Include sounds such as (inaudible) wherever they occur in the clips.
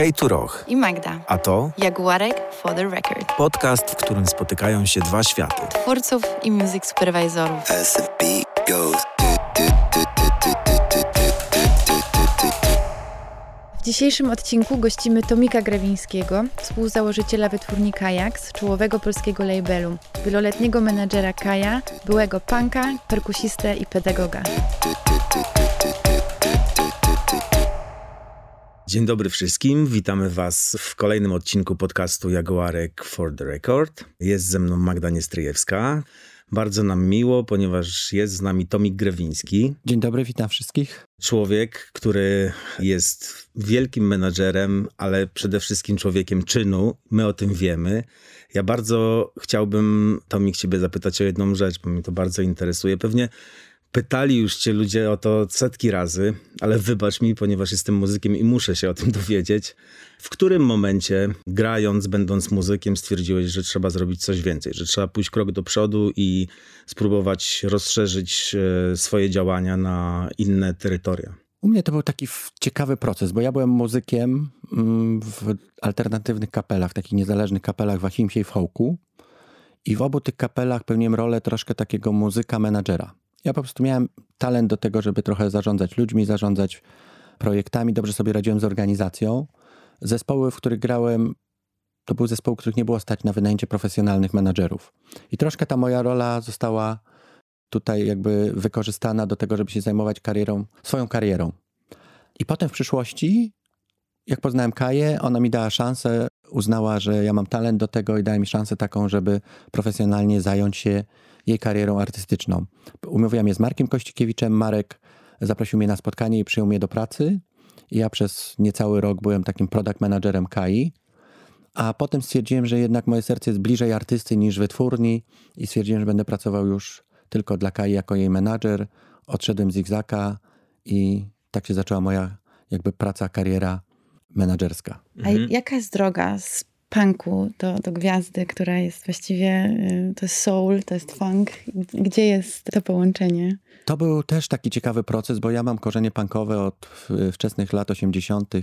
Hej tu Roch. i Magda. A to Jaguarek for the record. podcast, w którym spotykają się dwa światy. Twórców i music supervisorów. W dzisiejszym odcinku gościmy Tomika Grewińskiego, współzałożyciela wytwórni Kajaks, czołowego polskiego labelu, wieloletniego menadżera Kaja, byłego punka, perkusistę i pedagoga. Dzień dobry wszystkim, witamy Was w kolejnym odcinku podcastu Jaguarek for the Record. Jest ze mną Magda Niestryjewska. Bardzo nam miło, ponieważ jest z nami Tomik Grewiński, Dzień dobry, witam wszystkich. człowiek, który jest wielkim menadżerem, ale przede wszystkim człowiekiem czynu. My o tym wiemy. Ja bardzo chciałbym, Tomik, ciebie zapytać o jedną rzecz, bo mnie to bardzo interesuje. Pewnie pytali już cię ludzie o to setki razy, ale wybacz mi, ponieważ jestem muzykiem i muszę się o tym (laughs) dowiedzieć. W którym momencie, grając, będąc muzykiem, stwierdziłeś, że trzeba zrobić coś więcej, że trzeba pójść krok do przodu i spróbować rozszerzyć e, swoje działania na inne terytoria? U mnie to był taki ciekawy proces, bo ja byłem muzykiem mm, w alternatywnych kapelach, takich niezależnych kapelach w Achimsie i w Hołku. I w obu tych kapelach pełniłem rolę troszkę takiego muzyka menadżera. Ja po prostu miałem talent do tego, żeby trochę zarządzać ludźmi, zarządzać projektami. Dobrze sobie radziłem z organizacją. Zespoły, w których grałem, to były zespoły, których nie było stać na wynajęcie profesjonalnych menadżerów. I troszkę ta moja rola została tutaj jakby wykorzystana do tego, żeby się zajmować karierą, swoją karierą. I potem w przyszłości, jak poznałem Kaję, ona mi dała szansę, uznała, że ja mam talent do tego i dała mi szansę taką, żeby profesjonalnie zająć się jej karierą artystyczną. Umówiłem je z Markiem Kościkiewiczem. Marek zaprosił mnie na spotkanie i przyjął mnie do pracy. Ja przez niecały rok byłem takim product managerem Kai. A potem stwierdziłem, że jednak moje serce jest bliżej artysty niż wytwórni i stwierdziłem, że będę pracował już tylko dla Kai jako jej menadżer. Odszedłem z Zigzaka i tak się zaczęła moja jakby praca, kariera menadżerska. A jaka jest droga z punku do, do gwiazdy, która jest właściwie, y, to jest soul, to jest funk? Gdzie jest to połączenie? To był też taki ciekawy proces, bo ja mam korzenie punkowe od wczesnych lat 80.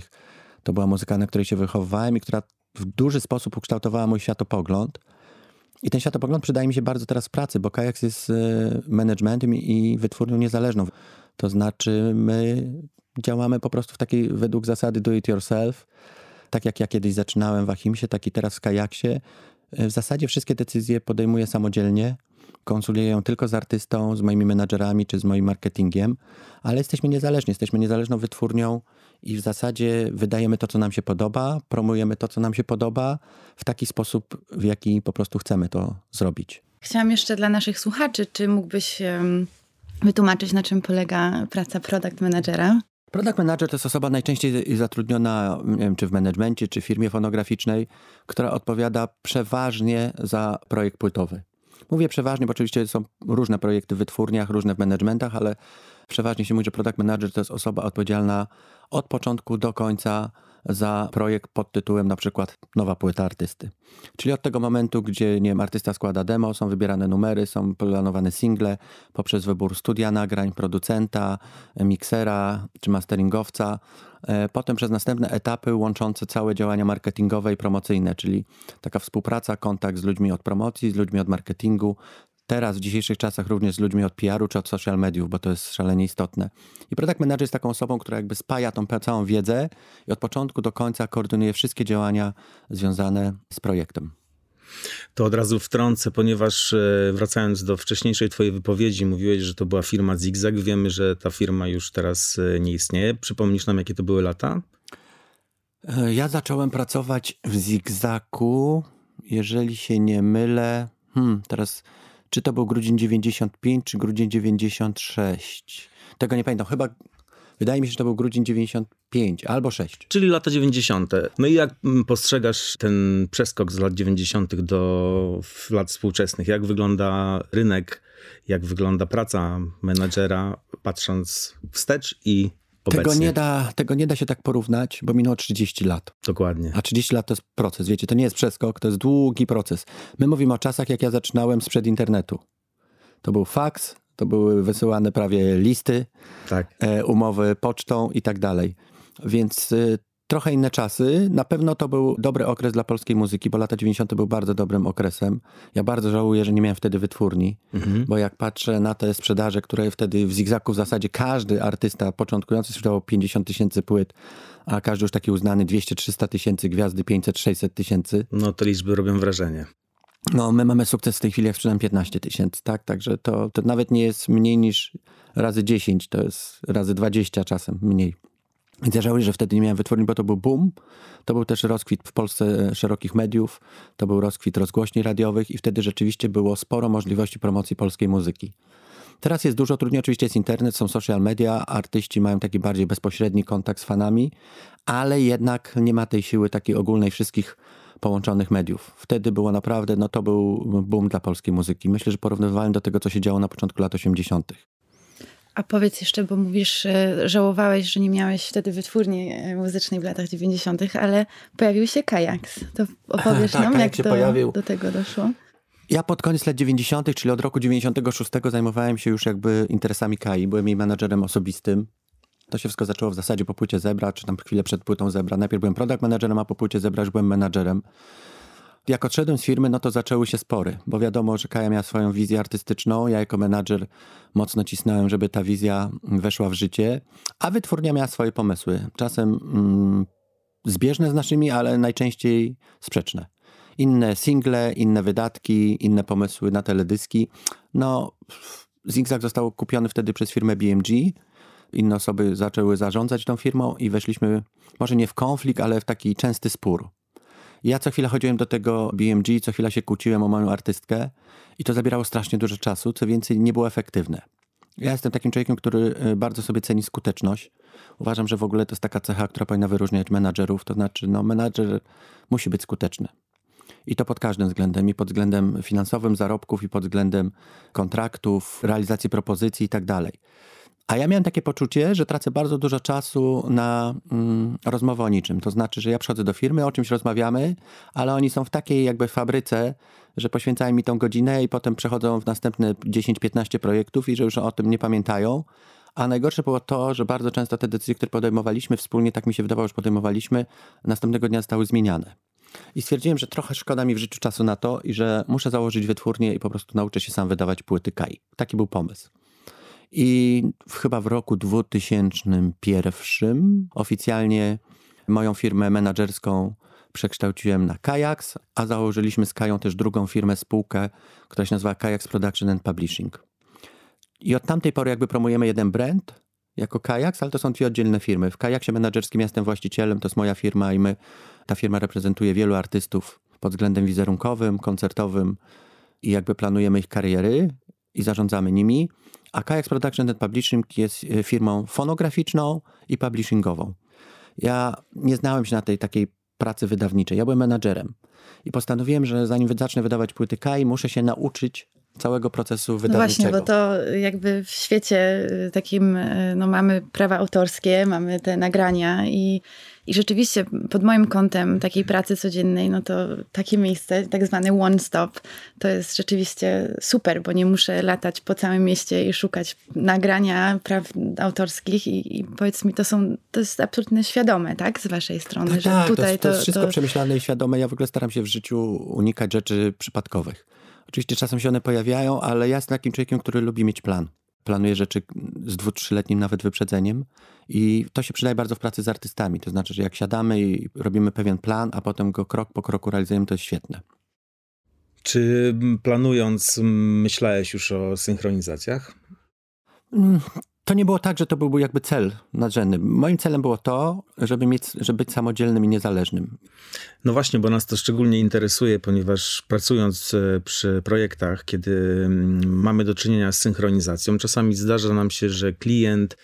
To była muzyka, na której się wychowywałem i która w duży sposób ukształtowała mój światopogląd. I ten światopogląd przydaje mi się bardzo teraz w pracy, bo Kajaks jest y, managementem i wytwórnią niezależną. To znaczy my działamy po prostu w takiej według zasady do it yourself. Tak jak ja kiedyś zaczynałem w Achimsie, tak i teraz w Kajaksie. W zasadzie wszystkie decyzje podejmuję samodzielnie. Konsultuję ją tylko z artystą, z moimi menadżerami czy z moim marketingiem, ale jesteśmy niezależni, jesteśmy niezależną wytwórnią i w zasadzie wydajemy to, co nam się podoba, promujemy to, co nam się podoba w taki sposób, w jaki po prostu chcemy to zrobić. Chciałam jeszcze dla naszych słuchaczy, czy mógłbyś wytłumaczyć, na czym polega praca product managera? Product manager to jest osoba najczęściej zatrudniona, wiem, czy w managemencie, czy w firmie fonograficznej, która odpowiada przeważnie za projekt płytowy. Mówię przeważnie, bo oczywiście są różne projekty w wytwórniach, różne w managementach, ale przeważnie się mówi, że product manager to jest osoba odpowiedzialna od początku do końca za projekt pod tytułem na przykład nowa płyta artysty. Czyli od tego momentu, gdzie nie wiem, artysta składa demo, są wybierane numery, są planowane single poprzez wybór studia nagrań, producenta, miksera czy masteringowca. E, Potem przez następne etapy łączące całe działania marketingowe i promocyjne, czyli taka współpraca, kontakt z ludźmi od promocji, z ludźmi od marketingu, teraz w dzisiejszych czasach również z ludźmi od PR-u czy od social mediów, bo to jest szalenie istotne. I product manager jest taką osobą, która jakby spaja tą całą wiedzę i od początku do końca koordynuje wszystkie działania związane z projektem. To od razu wtrącę, ponieważ e, wracając do wcześniejszej twojej wypowiedzi, mówiłeś, że to była firma Zigzag. Wiemy, że ta firma już teraz e, nie istnieje. Przypomnisz nam, jakie to były lata? E, Ja zacząłem pracować w Zigzaku, jeżeli się nie mylę. Hmm, teraz, czy to był grudzień 95, czy grudzień 96? Tego nie pamiętam. Chyba, wydaje mi się, że to był grudzień 95 albo 6. Czyli lata 90. No i jak mm, postrzegasz ten przeskok z lat 90. do lat współczesnych? Jak wygląda rynek, jak wygląda praca menadżera, patrząc wstecz i obecnie? Tego nie, da, tego nie da się tak porównać, bo minęło 30 lat. Dokładnie. A 30 lat to jest proces, wiecie, to nie jest przeskok, to jest długi proces. My mówimy o czasach, jak ja zaczynałem sprzed internetu. To był faks, to były wysyłane prawie listy, Tak. e, umowy pocztą i tak dalej. Więc y, trochę inne czasy. Na pewno to był dobry okres dla polskiej muzyki, bo lata 90. był bardzo dobrym okresem. Ja bardzo żałuję, że nie miałem wtedy wytwórni, mhm. bo jak patrzę na te sprzedaże, które wtedy w Zigzaku w zasadzie każdy artysta początkujący sprzedawał 50 tysięcy płyt, a każdy już taki uznany 200-300 tysięcy, gwiazdy 500-600 tysięcy. No to liczby robią wrażenie. No, my mamy sukces w tej chwili, jak sprzedam 15 tysięcy, tak? Także to, to nawet nie jest mniej niż razy 10, to jest razy 20 czasem mniej. Więc ja żałuję, że wtedy nie miałem wytwórni, bo to był boom. To był też rozkwit w Polsce szerokich mediów, to był rozkwit rozgłośni radiowych i wtedy rzeczywiście było sporo możliwości promocji polskiej muzyki. Teraz jest dużo trudniej, oczywiście jest internet, są social media, artyści mają taki bardziej bezpośredni kontakt z fanami, ale jednak nie ma tej siły takiej ogólnej wszystkich połączonych mediów. Wtedy było naprawdę, no to był boom dla polskiej muzyki. Myślę, że porównywałem do tego, co się działo na początku lat 80. A powiedz jeszcze, bo mówisz, żałowałeś, że nie miałeś wtedy wytwórni e, muzycznej w latach 90., ale pojawił się Kajaks. To opowiesz (laughs) tak, nam, jak to pojawił. do tego doszło? Ja pod koniec lat 90., czyli od roku 96 zajmowałem się już jakby interesami Kai. Byłem jej menadżerem osobistym. To się wszystko zaczęło w zasadzie po płycie Zebra, czy tam chwilę przed płytą Zebra. Najpierw byłem product managerem, a po płycie Zebra już byłem menadżerem. Jak odszedłem z firmy, no to zaczęły się spory, bo wiadomo, że Kaja miała swoją wizję artystyczną. Ja jako menadżer mocno cisnąłem, żeby ta wizja weszła w życie, a wytwórnia miała swoje pomysły. Czasem mm, zbieżne z naszymi, ale najczęściej sprzeczne. Inne single, inne wydatki, inne pomysły na teledyski. No, Zigzag został kupiony wtedy przez firmę BMG. Inne osoby zaczęły zarządzać tą firmą i weszliśmy może nie w konflikt, ale w taki częsty spór. Ja co chwilę chodziłem do tego BMG, co chwilę się kłóciłem o moją artystkę i to zabierało strasznie dużo czasu, co więcej nie było efektywne. Ja jestem takim człowiekiem, który y, bardzo sobie ceni skuteczność. Uważam, że w ogóle to jest taka cecha, która powinna wyróżniać menadżerów, to znaczy no menadżer musi być skuteczny. I to pod każdym względem, i pod względem finansowym, zarobków, i pod względem kontraktów, realizacji propozycji i tak dalej. A ja miałem takie poczucie, że tracę bardzo dużo czasu na mm, rozmowę o niczym. To znaczy, że ja przychodzę do firmy, o czymś rozmawiamy, ale oni są w takiej jakby fabryce, że poświęcają mi tą godzinę i potem przechodzą w następne 10-15 projektów i że już o tym nie pamiętają. A najgorsze było to, że bardzo często te decyzje, które podejmowaliśmy wspólnie, tak mi się wydawało, że podejmowaliśmy, następnego dnia zostały zmieniane. I stwierdziłem, że trochę szkoda mi w życiu czasu na to i że muszę założyć wytwórnię i po prostu nauczę się sam wydawać płyty Kai. Taki był pomysł. I chyba w roku 2001 oficjalnie moją firmę menedżerską przekształciłem na Kajaks, a założyliśmy z Kają też drugą firmę, spółkę, która się nazywa Kajaks Production and Publishing. I od tamtej pory jakby promujemy jeden brand jako Kajaks, ale to są dwie oddzielne firmy. W Kajaksie menedżerskim jestem właścicielem, to jest moja firma i my, ta firma reprezentuje wielu artystów pod względem wizerunkowym, koncertowym i jakby planujemy ich kariery i zarządzamy nimi. A Kajaks Production and Publishing jest e, firmą fonograficzną i publishingową. Ja nie znałem się na tej takiej pracy wydawniczej. Ja byłem menadżerem i postanowiłem, że zanim zacznę wydawać płyty Kai, muszę się nauczyć całego procesu wydawniczego. No właśnie, bo to jakby w świecie y, takim, y, no mamy prawa autorskie, mamy te nagrania i, i rzeczywiście pod moim kątem takiej pracy codziennej, no to takie miejsce, tak zwany one stop, to jest rzeczywiście super, bo nie muszę latać po całym mieście i szukać nagrania praw autorskich i, i powiedz mi, to są, to jest absolutnie świadome, tak, z waszej strony, tak, że tak, tutaj to, to, to jest wszystko to... przemyślane i świadome. Ja w ogóle staram się w życiu unikać rzeczy przypadkowych. Oczywiście czasem się one pojawiają, ale ja jestem takim człowiekiem, który lubi mieć plan. Planuję rzeczy z dwu, trzyletnim nawet wyprzedzeniem i to się przydaje bardzo w pracy z artystami. To znaczy, że jak siadamy i robimy pewien plan, a potem go krok po kroku realizujemy, to jest świetne. Czy planując myślałeś już o synchronizacjach? To nie było tak, że to byłby jakby cel nadrzędny. Moim celem było to, żeby, mieć, żeby być samodzielnym i niezależnym. No właśnie, bo nas to szczególnie interesuje, ponieważ pracując e, przy projektach, kiedy mm, mamy do czynienia z synchronizacją, czasami zdarza nam się, że klient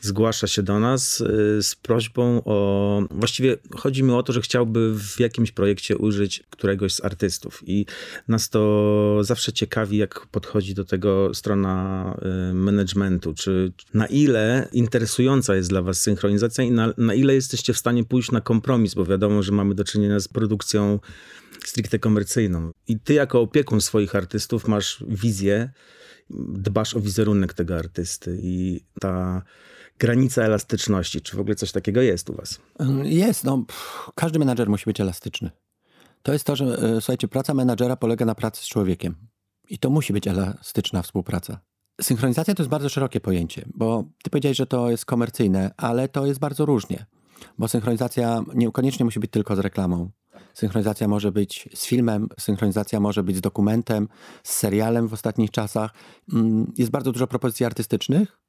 zgłasza się do nas y, z prośbą o. Właściwie chodzi mi o to, że chciałby w jakimś projekcie użyć któregoś z artystów. I nas to zawsze ciekawi, jak podchodzi do tego strona y, managementu. Czy na ile interesująca jest dla Was synchronizacja i na, na ile jesteście w stanie pójść na kompromis, bo wiadomo, że mamy do czynienia z produkcją stricte komercyjną. I ty jako opiekun swoich artystów masz wizję, dbasz o wizerunek tego artysty i ta granica elastyczności, czy w ogóle coś takiego jest u was? Jest, no pff, każdy menadżer musi być elastyczny. To jest to, że e, słuchajcie, praca menadżera polega na pracy z człowiekiem. I to musi być elastyczna współpraca. Synchronizacja to jest bardzo szerokie pojęcie, bo ty powiedziałeś, że to jest komercyjne, ale to jest bardzo różnie. Bo synchronizacja niekoniecznie musi być tylko z reklamą. Synchronizacja może być z filmem, synchronizacja może być z dokumentem, z serialem w ostatnich czasach. Mm, jest bardzo dużo propozycji artystycznych,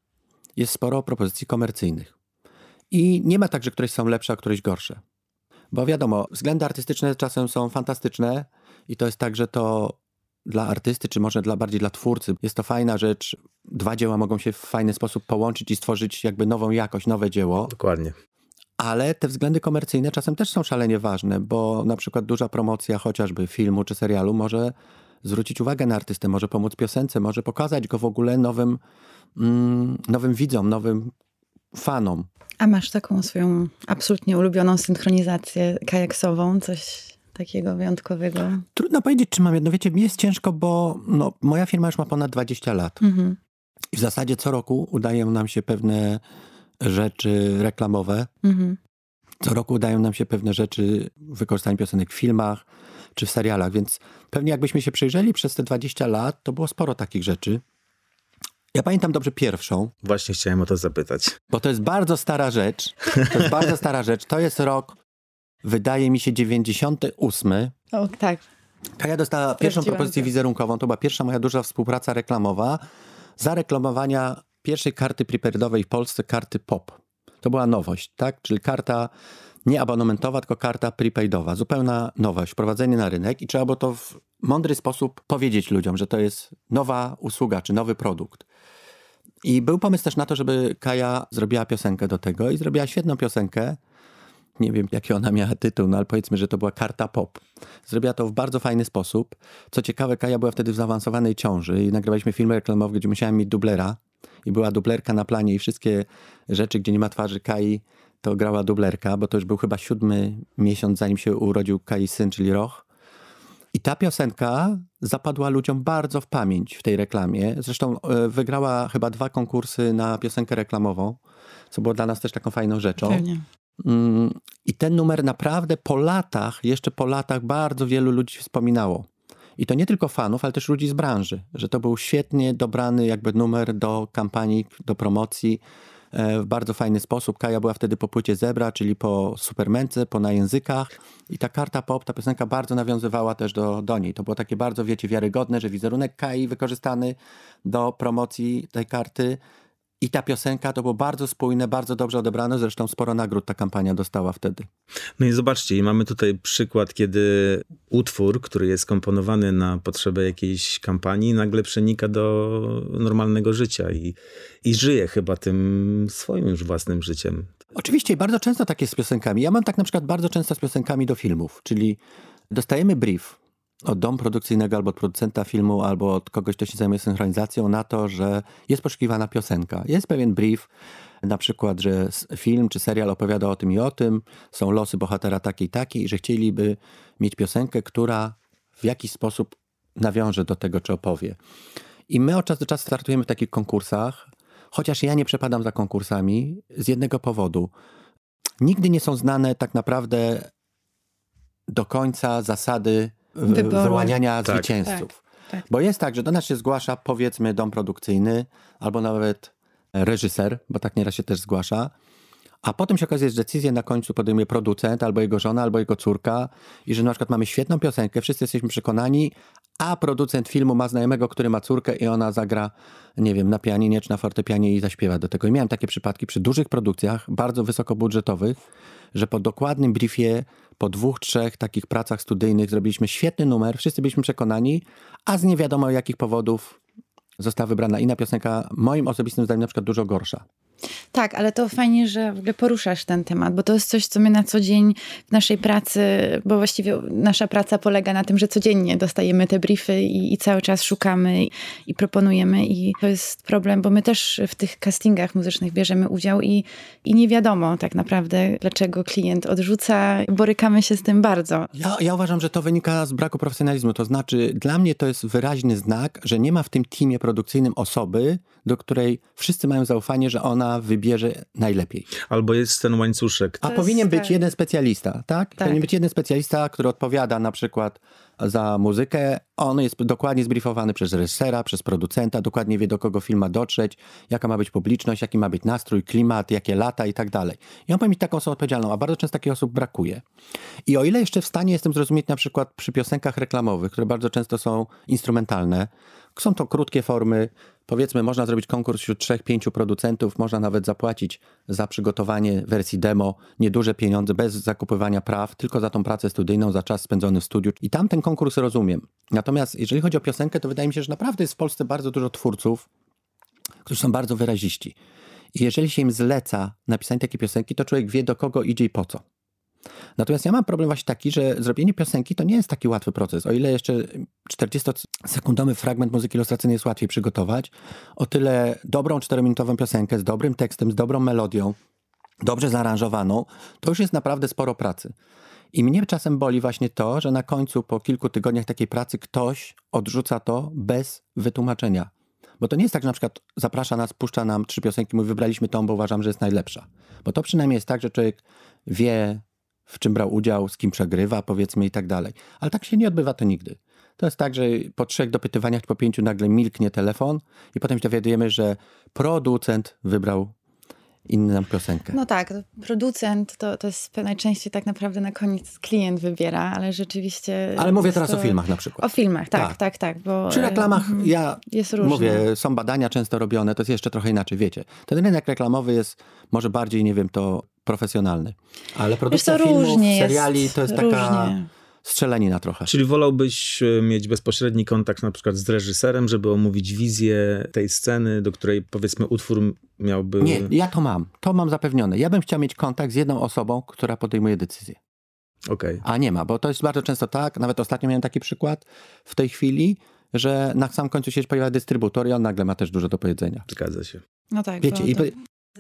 jest sporo propozycji komercyjnych. I nie ma tak, że któreś są lepsze, a któreś gorsze. Bo wiadomo, względy artystyczne czasem są fantastyczne i to jest tak, że to dla artysty, czy może dla, bardziej dla twórcy, jest to fajna rzecz. Dwa dzieła mogą się w fajny sposób połączyć i stworzyć jakby nową jakość, nowe dzieło. Dokładnie. Ale te względy komercyjne czasem też są szalenie ważne, bo na przykład duża promocja chociażby filmu czy serialu może zwrócić uwagę na artystę, może pomóc piosence, może pokazać go w ogóle nowym, mm, nowym widzom, nowym fanom. A masz taką swoją absolutnie ulubioną synchronizację kajaksową, coś takiego wyjątkowego? Trudno powiedzieć, czy mam jedno. Wiecie, mi jest ciężko, bo no, moja firma już ma ponad 20 lat. Mhm. I w zasadzie co roku udają nam się pewne rzeczy reklamowe. Mhm. Co roku udają nam się pewne rzeczy, wykorzystanie piosenek w filmach czy w serialach, więc pewnie jakbyśmy się przyjrzeli przez te 20 lat, to było sporo takich rzeczy. Ja pamiętam dobrze pierwszą, Właśnie chciałem o to zapytać. bo to jest bardzo stara rzecz. To jest bardzo stara rzecz. To jest rok, wydaje mi się, 98. O, tak. Kaja dostała pierwszą Sprawdziłam propozycję to. wizerunkową. To była pierwsza moja duża współpraca reklamowa za reklamowania pierwszej karty prepaidowej w Polsce, karty POP. To była nowość, tak? Czyli karta nie abonamentowa, tylko karta prepaidowa. Zupełna nowość, wprowadzenie na rynek i trzeba było to w mądry sposób powiedzieć ludziom, że to jest nowa usługa czy nowy produkt. I był pomysł też na to, żeby Kaja zrobiła piosenkę do tego i zrobiła świetną piosenkę. Nie wiem, jaki ona miała tytuł, no ale powiedzmy, że to była karta pop. Zrobiła to w bardzo fajny sposób. Co ciekawe, Kaja była wtedy w zaawansowanej ciąży i nagrywaliśmy film reklamowy, gdzie musiałem mieć dublera. I była dublerka na planie i wszystkie rzeczy, gdzie nie ma twarzy Kai, to grała dublerka, bo to już był chyba siódmy miesiąc, zanim się urodził Kai syn, czyli Roch. I ta piosenka zapadła ludziom bardzo w pamięć w tej reklamie. Zresztą e, wygrała chyba dwa konkursy na piosenkę reklamową, co było dla nas też taką fajną rzeczą. Pewnie. Mm, I ten numer naprawdę po latach, jeszcze po latach, bardzo wielu ludzi wspominało. I to nie tylko fanów, ale też ludzi z branży, że to był świetnie dobrany jakby numer do kampanii, do promocji w bardzo fajny sposób. Kaja była wtedy po płycie Zebra, czyli po Supermence, po na językach i ta karta pop, ta piosenka bardzo nawiązywała też do, do niej. To było takie bardzo, wiecie, wiarygodne, że wizerunek Kai wykorzystany do promocji tej karty i ta piosenka to było bardzo spójne, bardzo dobrze odebrane, zresztą sporo nagród ta kampania dostała wtedy. No i zobaczcie, i mamy tutaj przykład, kiedy utwór, który jest komponowany na potrzebę jakiejś kampanii, nagle przenika do normalnego życia i, i żyje chyba tym swoim już własnym życiem. Oczywiście bardzo często tak jest z piosenkami. Ja mam tak na przykład bardzo często z piosenkami do filmów, czyli dostajemy brief od domu produkcyjnego albo od producenta filmu, albo od kogoś, kto się zajmuje synchronizacją na to, że jest poszukiwana piosenka. Jest pewien brief, na przykład, że film czy serial opowiada o tym i o tym, są losy bohatera takie i takie i że chcieliby mieć piosenkę, która w jakiś sposób nawiąże do tego, czy opowie. I my od czasu do czasu startujemy w takich konkursach, chociaż ja nie przepadam za konkursami z jednego powodu. Nigdy nie są znane tak naprawdę do końca zasady Wyboru. wyłaniania Tak. zwycięzców. Tak, tak. Bo jest tak, że do nas się zgłasza powiedzmy dom produkcyjny albo nawet reżyser, bo tak nieraz się też zgłasza. A potem się okazuje, że decyzję na końcu podejmuje producent, albo jego żona, albo jego córka i że na przykład mamy świetną piosenkę, wszyscy jesteśmy przekonani, a producent filmu ma znajomego, który ma córkę i ona zagra, nie wiem, na pianinie czy na fortepianie i zaśpiewa do tego. I miałem takie przypadki przy dużych produkcjach, bardzo wysokobudżetowych, że po dokładnym briefie, po dwóch, trzech takich pracach studyjnych zrobiliśmy świetny numer, wszyscy byliśmy przekonani, a z nie wiadomo jakich powodów została wybrana inna piosenka, moim osobistym zdaniem na przykład dużo gorsza. Tak, ale to fajnie, że w ogóle poruszasz ten temat, bo to jest coś, co my na co dzień w naszej pracy, bo właściwie nasza praca polega na tym, że codziennie dostajemy te briefy i, i cały czas szukamy i, i, proponujemy i to jest problem, bo my też w tych castingach muzycznych bierzemy udział i, i nie wiadomo tak naprawdę, dlaczego klient odrzuca. Borykamy się z tym bardzo. Ja, ja uważam, że to wynika z braku profesjonalizmu, to znaczy dla mnie to jest wyraźny znak, że nie ma w tym teamie produkcyjnym osoby, do której wszyscy mają zaufanie, że ona wybierze najlepiej. Albo jest ten łańcuszek. A powinien być tak. jeden specjalista, tak? tak? Powinien być jeden specjalista, który odpowiada na przykład za muzykę. On jest dokładnie zbriefowany przez reżysera, przez producenta, dokładnie wie do kogo film ma dotrzeć, jaka ma być publiczność, jaki ma być nastrój, klimat, jakie lata i tak dalej. I on powinien mieć taką osobę odpowiedzialną, a bardzo często takich osób brakuje. I o ile jeszcze w stanie jestem zrozumieć na przykład przy piosenkach reklamowych, które bardzo często są instrumentalne, są to krótkie formy. Powiedzmy, można zrobić konkurs wśród trzech, pięciu producentów, można nawet zapłacić za przygotowanie wersji demo nieduże pieniądze, bez zakupywania praw, tylko za tą pracę studyjną, za czas spędzony w studiu. I tam ten konkurs rozumiem. Natomiast jeżeli chodzi o piosenkę, to wydaje mi się, że naprawdę jest w Polsce bardzo dużo twórców, którzy są bardzo wyraziści. I jeżeli się im zleca napisanie takiej piosenki, to człowiek wie do kogo idzie i po co. Natomiast ja mam problem właśnie taki, że zrobienie piosenki to nie jest taki łatwy proces. O ile jeszcze 40-sekundowy fragment muzyki ilustracyjnej jest łatwiej przygotować, o tyle dobrą 4-minutową piosenkę z dobrym tekstem, z dobrą melodią, dobrze zaaranżowaną, to już jest naprawdę sporo pracy. I mnie czasem boli właśnie to, że na końcu, po kilku tygodniach takiej pracy, ktoś odrzuca to bez wytłumaczenia. Bo to nie jest tak, że na przykład zaprasza nas, puszcza nam trzy piosenki, mówi wybraliśmy tą, bo uważam, że jest najlepsza. Bo to przynajmniej jest tak, że człowiek wie, w czym brał udział, z kim przegrywa, powiedzmy i tak dalej. Ale tak się nie odbywa to nigdy. To jest tak, że po trzech dopytywaniach, po pięciu nagle milknie telefon i potem się dowiadujemy, że producent wybrał inną piosenkę. No tak, producent to, to jest najczęściej tak naprawdę na koniec klient wybiera, ale rzeczywiście... Ale mówię teraz to... o filmach na przykład. O filmach, tak, tak, tak. tak bo Przy reklamach mhm, ja jest mówię, są badania często robione, to jest jeszcze trochę inaczej, wiecie. Ten rynek reklamowy jest może bardziej, nie wiem, to profesjonalny. Ale produkcja Wiesz, filmów, seriali to jest różnie. Strzelanina trochę. Czyli wolałbyś e, mieć bezpośredni kontakt na przykład z reżyserem, żeby omówić wizję tej sceny, do której powiedzmy utwór miałby... Nie, ja to mam. To mam zapewnione. Ja bym chciał mieć kontakt z jedną osobą, która podejmuje decyzję. Okay. A nie ma, bo to jest bardzo często tak, nawet ostatnio miałem taki przykład w tej chwili, że na sam końcu się pojawia dystrybutor i on nagle ma też dużo do powiedzenia. Zgadza się. No tak. Wiecie, i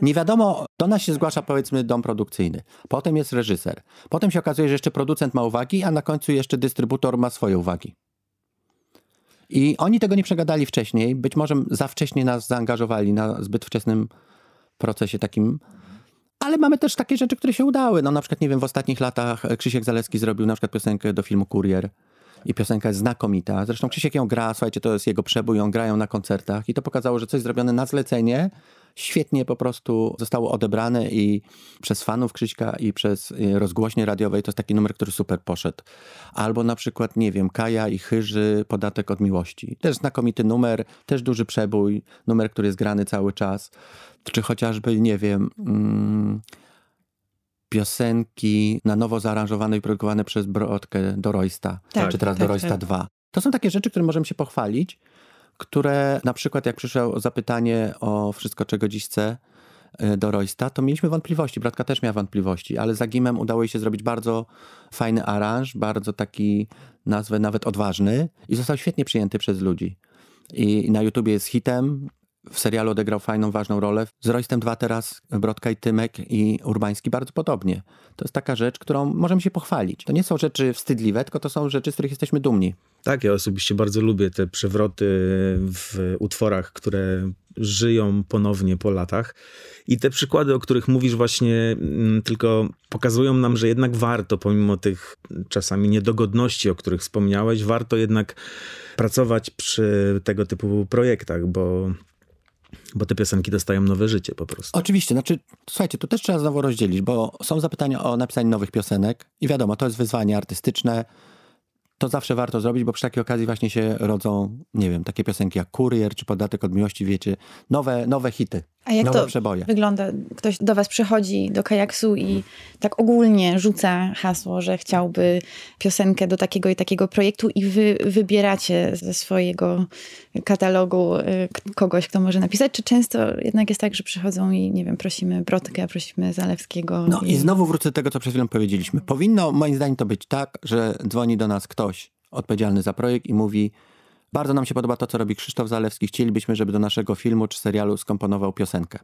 nie wiadomo, do nas się zgłasza powiedzmy dom produkcyjny, potem jest reżyser, potem się okazuje, że jeszcze producent ma uwagi, a na końcu jeszcze dystrybutor ma swoje uwagi. I oni tego nie przegadali wcześniej, być może za wcześnie nas zaangażowali na zbyt wczesnym procesie takim, ale mamy też takie rzeczy, które się udały. No na przykład, nie wiem, w ostatnich latach Krzysiek Zalewski zrobił na przykład piosenkę do filmu Kurier i piosenka jest znakomita. Zresztą Krzysiek ją gra, słuchajcie, to jest jego przebój, ją grają na koncertach i to pokazało, że coś zrobione na zlecenie świetnie po prostu zostało odebrane i przez fanów Krzyśka i przez y, rozgłośnie radiowej to jest taki numer, który super poszedł. Albo na przykład, nie wiem, Kaja i Chyży, Podatek od Miłości. Też znakomity numer, też duży przebój, numer, który jest grany cały czas. Czy chociażby, nie wiem... Mm, piosenki na nowo zaaranżowane i produkowane przez Brodkę Doroista, tak, czy teraz tak, Doroista tak. 2. To są takie rzeczy, które możemy się pochwalić, które na przykład jak przyszło zapytanie o wszystko, czego dziś chcę e, do Roysta, to mieliśmy wątpliwości. Bratka też miała wątpliwości, ale za Gimem udało jej się zrobić bardzo fajny aranż, bardzo taki, nazwę nawet odważny i został świetnie przyjęty przez ludzi. I na YouTubie jest hitem, w serialu odegrał fajną, ważną rolę. Z Roystem 2 teraz Brodka i Tymek i Urbański bardzo podobnie. To jest taka rzecz, którą możemy się pochwalić. To nie są rzeczy wstydliwe, tylko to są rzeczy, z których jesteśmy dumni. Tak, ja osobiście bardzo lubię te przewroty w utworach, które żyją ponownie po latach. I te przykłady, o których mówisz, właśnie mm, tylko pokazują nam, że jednak warto, pomimo tych czasami niedogodności, o których wspomniałeś, warto jednak pracować przy tego typu projektach, bo bo te piosenki dostają nowe życie po prostu. Oczywiście, znaczy, słuchajcie, to też trzeba znowu rozdzielić, bo są zapytania o napisanie nowych piosenek i wiadomo, to jest wyzwanie artystyczne. To zawsze warto zrobić, bo przy takiej okazji właśnie się rodzą, nie wiem, takie piosenki jak Kurier czy Podatek od Miłości, wiecie, nowe, nowe hity. A jak to przeboje. wygląda? Ktoś do was przychodzi do kajaksu i tak ogólnie rzuca hasło, że chciałby piosenkę do takiego i takiego projektu i wy wybieracie ze swojego katalogu y, kogoś, kto może napisać, czy często jednak jest tak, że przychodzą i nie wiem, prosimy Brodkę, prosimy Zalewskiego. No i znowu wrócę do tego, co przed chwilą powiedzieliśmy. Powinno moim zdaniem to być tak, że dzwoni do nas ktoś odpowiedzialny za projekt i mówi bardzo nam się podoba to, co robi Krzysztof Zalewski, chcielibyśmy, żeby do naszego filmu czy serialu skomponował piosenkę.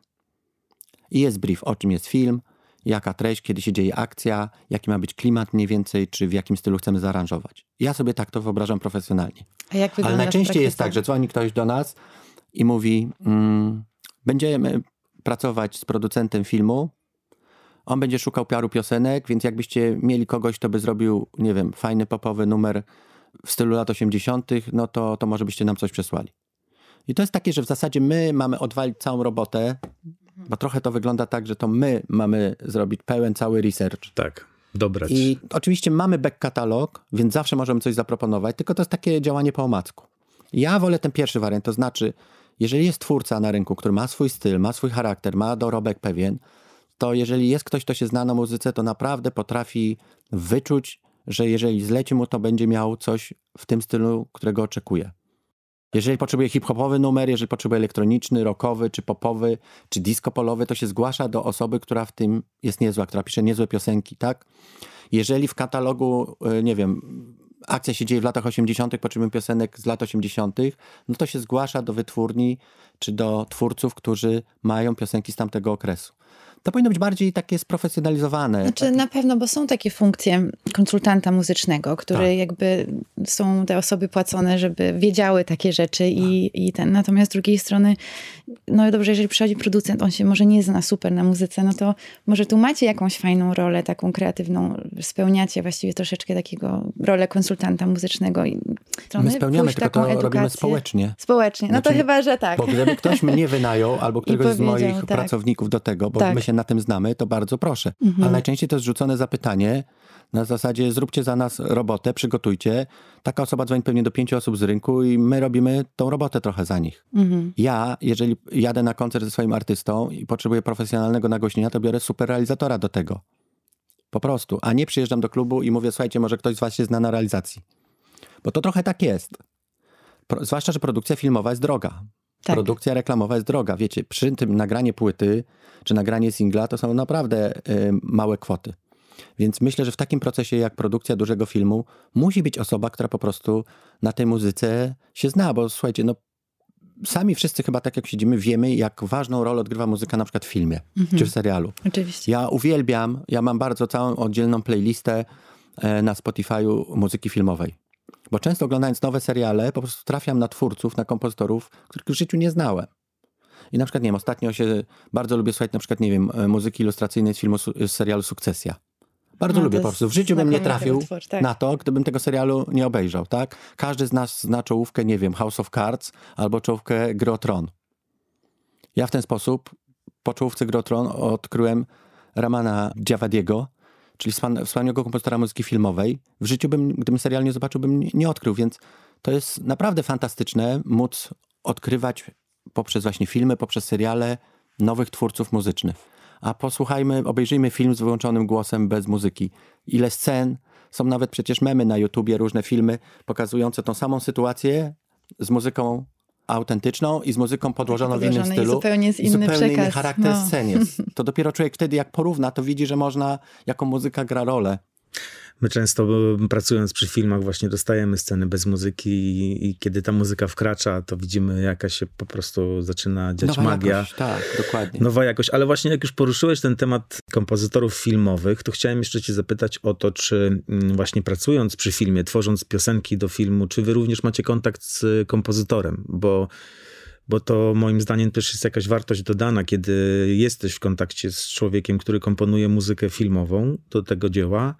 I jest brief, o czym jest film, jaka treść, kiedy się dzieje akcja, jaki ma być klimat mniej więcej, czy w jakim stylu chcemy zaaranżować. Ja sobie tak to wyobrażam profesjonalnie. A jak wygląda Ale najczęściej jest tak, że dzwoni ktoś do nas i mówi: mm, Będziemy pracować z producentem filmu. On będzie szukał paru piosenek, więc jakbyście mieli kogoś, kto by zrobił, nie wiem, fajny popowy numer w stylu lat 80., no to, to może byście nam coś przesłali. I to jest takie, że w zasadzie my mamy odwalić całą robotę, bo trochę to wygląda tak, że to my mamy zrobić pełen cały research. Tak, dobrać. I oczywiście mamy back katalog, więc zawsze możemy coś zaproponować, tylko to jest takie działanie po omacku. Ja wolę ten pierwszy wariant, to znaczy, jeżeli jest twórca na rynku, który ma swój styl, ma swój charakter, ma dorobek pewien, to jeżeli jest ktoś, kto się zna na muzyce, to naprawdę potrafi wyczuć, że jeżeli zleci mu, to będzie miał coś w tym stylu, którego oczekuje. Jeżeli potrzebuje hip-hopowy numer, jeżeli potrzebuje elektroniczny, rockowy, czy popowy, czy disco polowy, to się zgłasza do osoby, która w tym jest niezła, która pisze niezłe piosenki, tak? Jeżeli w katalogu, y, nie wiem, akcja się dzieje w latach 80., potrzebujemy piosenek z lat 80., no to się zgłasza do wytwórni czy do twórców, którzy mają piosenki z tamtego okresu. To powinno być bardziej takie sprofesjonalizowane. Znaczy na pewno, bo są takie funkcje konsultanta muzycznego, który Tak. jakby są te osoby płacone, żeby wiedziały takie rzeczy i, i ten. Natomiast z drugiej strony, no dobrze, jeżeli przychodzi producent, on się może nie zna super na muzyce, no to może tu macie jakąś fajną rolę, taką kreatywną, spełniacie właściwie troszeczkę takiego rolę konsultanta muzycznego. I My spełniamy, tylko taką to robimy edukację. społecznie. Społecznie, no to Znaczy, chyba, że tak. Bo gdyby ktoś mnie wynajął, albo (laughs) któregoś z moich tak. pracowników do tego, bo Tak. my się na tym znamy, to bardzo proszę. Mhm. Ale najczęściej to jest rzucone zapytanie na zasadzie zróbcie za nas robotę, przygotujcie. Taka osoba dzwoni pewnie do pięciu osób z rynku i my robimy tą robotę trochę za nich. Mhm. Ja, jeżeli jadę na koncert ze swoim artystą i potrzebuję profesjonalnego nagłośnienia, to biorę super realizatora do tego. Po prostu. A nie przyjeżdżam do klubu i mówię, słuchajcie, może ktoś z was się zna na realizacji. Bo to trochę tak jest. Pro, zwłaszcza, że produkcja filmowa jest droga. Tak. Produkcja reklamowa jest droga. Wiecie, przy tym nagranie płyty czy nagranie singla to są naprawdę y, małe kwoty. Więc myślę, że w takim procesie jak produkcja dużego filmu musi być osoba, która po prostu na tej muzyce się zna, bo słuchajcie, no sami wszyscy chyba tak jak siedzimy wiemy, jak ważną rolę odgrywa muzyka na przykład w filmie czy w serialu. Oczywiście. Ja uwielbiam, ja mam bardzo całą oddzielną playlistę e, na Spotify'u muzyki filmowej. Bo często oglądając nowe seriale, po prostu trafiam na twórców, na kompozytorów, których w życiu nie znałem. I na przykład, nie wiem, ostatnio się bardzo lubię słuchać na przykład, nie wiem, e, muzyki ilustracyjnej z filmu, su- z serialu Sukcesja. Bardzo No, lubię po prostu. W życiu bym nie trafił utwór, tak. na to, gdybym tego serialu nie obejrzał, tak? Każdy z nas zna czołówkę, nie wiem, House of Cards albo czołówkę Gry o Tron. Ja w ten sposób po czołówce Gry o Tron odkryłem Ramana Djawadiego, czyli wspan- wspaniałego kompozytora muzyki filmowej. W życiu bym, gdybym serial nie zobaczył, bym nie- nie odkrył, więc to jest naprawdę fantastyczne móc odkrywać poprzez właśnie filmy, poprzez seriale nowych twórców muzycznych. A posłuchajmy, obejrzyjmy film z wyłączonym głosem bez muzyki. Ile scen, są nawet przecież memy na YouTubie, różne filmy pokazujące tą samą sytuację z muzyką autentyczną i z muzyką podłożoną w innym stylu. zupełnie jest inny zupełnie inny przekaz, charakter no. scen jest. To dopiero człowiek wtedy jak porówna, to widzi, że można, jaką muzyka gra rolę. My często y, pracując przy filmach właśnie dostajemy sceny bez muzyki i, i kiedy ta muzyka wkracza, to widzimy jaka się po prostu zaczyna dziać Nowa magia. jakość, tak, dokładnie. Nowa jakość, ale właśnie jak już poruszyłeś ten temat kompozytorów filmowych, to chciałem jeszcze cię zapytać o to, czy mm, właśnie pracując przy filmie, tworząc piosenki do filmu, czy wy również macie kontakt z kompozytorem, bo bo to moim zdaniem też jest jakaś wartość dodana, kiedy jesteś w kontakcie z człowiekiem, który komponuje muzykę filmową do tego dzieła.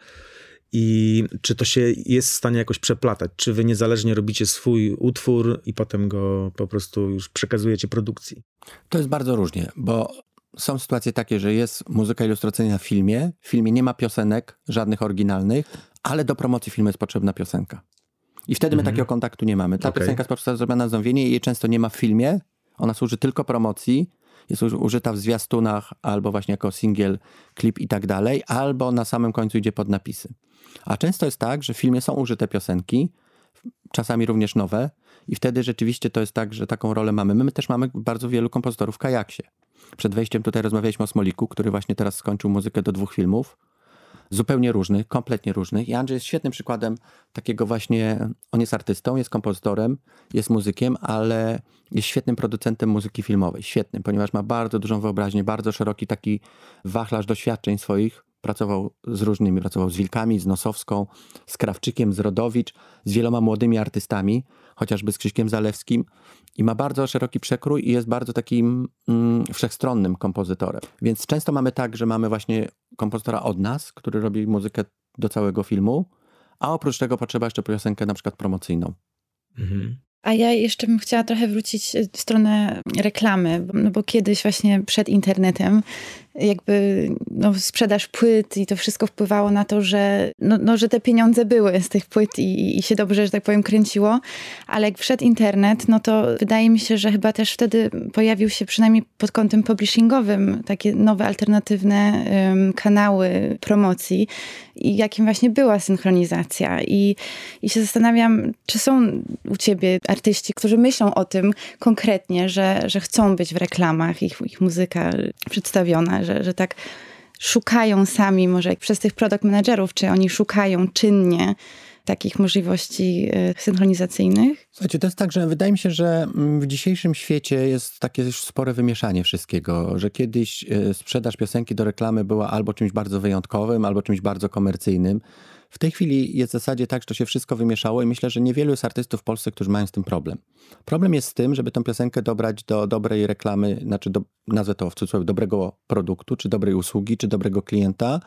I czy to się jest w stanie jakoś przeplatać? Czy wy niezależnie robicie swój utwór i potem go po prostu już przekazujecie produkcji? To jest bardzo różnie, bo są sytuacje takie, że jest muzyka ilustracyjna w filmie. W filmie nie ma piosenek, żadnych oryginalnych, ale do promocji filmu jest potrzebna piosenka. I wtedy my takiego kontaktu nie mamy. Ta Okej. piosenka jest po prostu zrobiona na zamówienie i jej często nie ma w filmie. Ona służy tylko promocji jest użyta w zwiastunach, albo właśnie jako singiel, klip i tak dalej, albo na samym końcu idzie pod napisy. A często jest tak, że w filmie są użyte piosenki, czasami również nowe, i wtedy rzeczywiście to jest tak, że taką rolę mamy. My też mamy bardzo wielu kompozytorów w kajaksie. Przed wejściem tutaj rozmawialiśmy o Smoliku, który właśnie teraz skończył muzykę do dwóch filmów zupełnie różnych, kompletnie różnych. I Andrzej jest świetnym przykładem takiego właśnie, on jest artystą, jest kompozytorem, jest muzykiem, ale jest świetnym producentem muzyki filmowej. Świetnym, ponieważ ma bardzo dużą wyobraźnię, bardzo szeroki taki wachlarz doświadczeń swoich. Pracował z różnymi, pracował z Wilkami, z Nosowską, z Krawczykiem, z Rodowicz, z wieloma młodymi artystami, chociażby z Krzyśkiem Zalewskim i ma bardzo szeroki przekrój i jest bardzo takim mm, wszechstronnym kompozytorem. Więc często mamy tak, że mamy właśnie kompozytora od nas, który robi muzykę do całego filmu, a oprócz tego potrzeba jeszcze piosenkę na przykład promocyjną. Mhm. A ja jeszcze bym chciała trochę wrócić w stronę reklamy, no bo kiedyś właśnie przed internetem jakby no, sprzedaż płyt i to wszystko wpływało na to, że, no, no, że te pieniądze były z tych płyt i, i się dobrze, że tak powiem, kręciło. Ale jak wszedł internet, no to wydaje mi się, że chyba też wtedy pojawił się przynajmniej pod kątem publishingowym takie nowe, alternatywne um, kanały promocji i jakim właśnie była synchronizacja. I, I się zastanawiam, czy są u ciebie artyści, którzy myślą o tym konkretnie, że, że chcą być w reklamach, ich, ich muzyka przedstawiona, że, że tak szukają sami, może przez tych product managerów, czy oni szukają czynnie takich możliwości y, synchronizacyjnych? Słuchajcie, to jest tak, że wydaje mi się, że mm, w dzisiejszym świecie jest takie już spore wymieszanie wszystkiego, że kiedyś y, sprzedaż piosenki do reklamy była albo czymś bardzo wyjątkowym, albo czymś bardzo komercyjnym. W tej chwili jest w zasadzie tak, że to się wszystko wymieszało i myślę, że niewielu jest artystów w Polsce, którzy mają z tym problem. Problem jest z tym, żeby tę piosenkę dobrać do dobrej reklamy, znaczy do, nazwę to w cudzysłowie, dobrego produktu, czy dobrej usługi, czy dobrego klienta,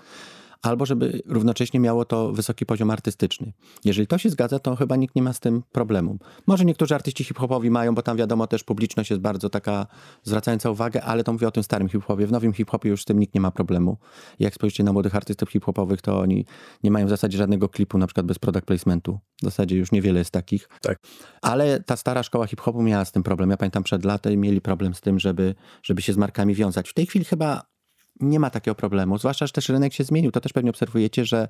albo żeby równocześnie miało to wysoki poziom artystyczny. Jeżeli to się zgadza, to chyba nikt nie ma z tym problemu. Może niektórzy artyści hip-hopowi mają, bo tam wiadomo też publiczność jest bardzo taka zwracająca uwagę, ale to mówię o tym starym hip-hopie. W nowym hip-hopie już z tym nikt nie ma problemu. Jak spojrzycie na młodych artystów hip-hopowych, to oni nie mają w zasadzie żadnego klipu, na przykład bez product placementu. W zasadzie już niewiele jest takich. Tak. Ale ta stara szkoła hip-hopu miała z tym problem. Ja pamiętam przed laty mieli problem z tym, żeby, żeby się z markami wiązać. W tej chwili chyba nie ma takiego problemu, zwłaszcza, że też rynek się zmienił. To też pewnie obserwujecie, że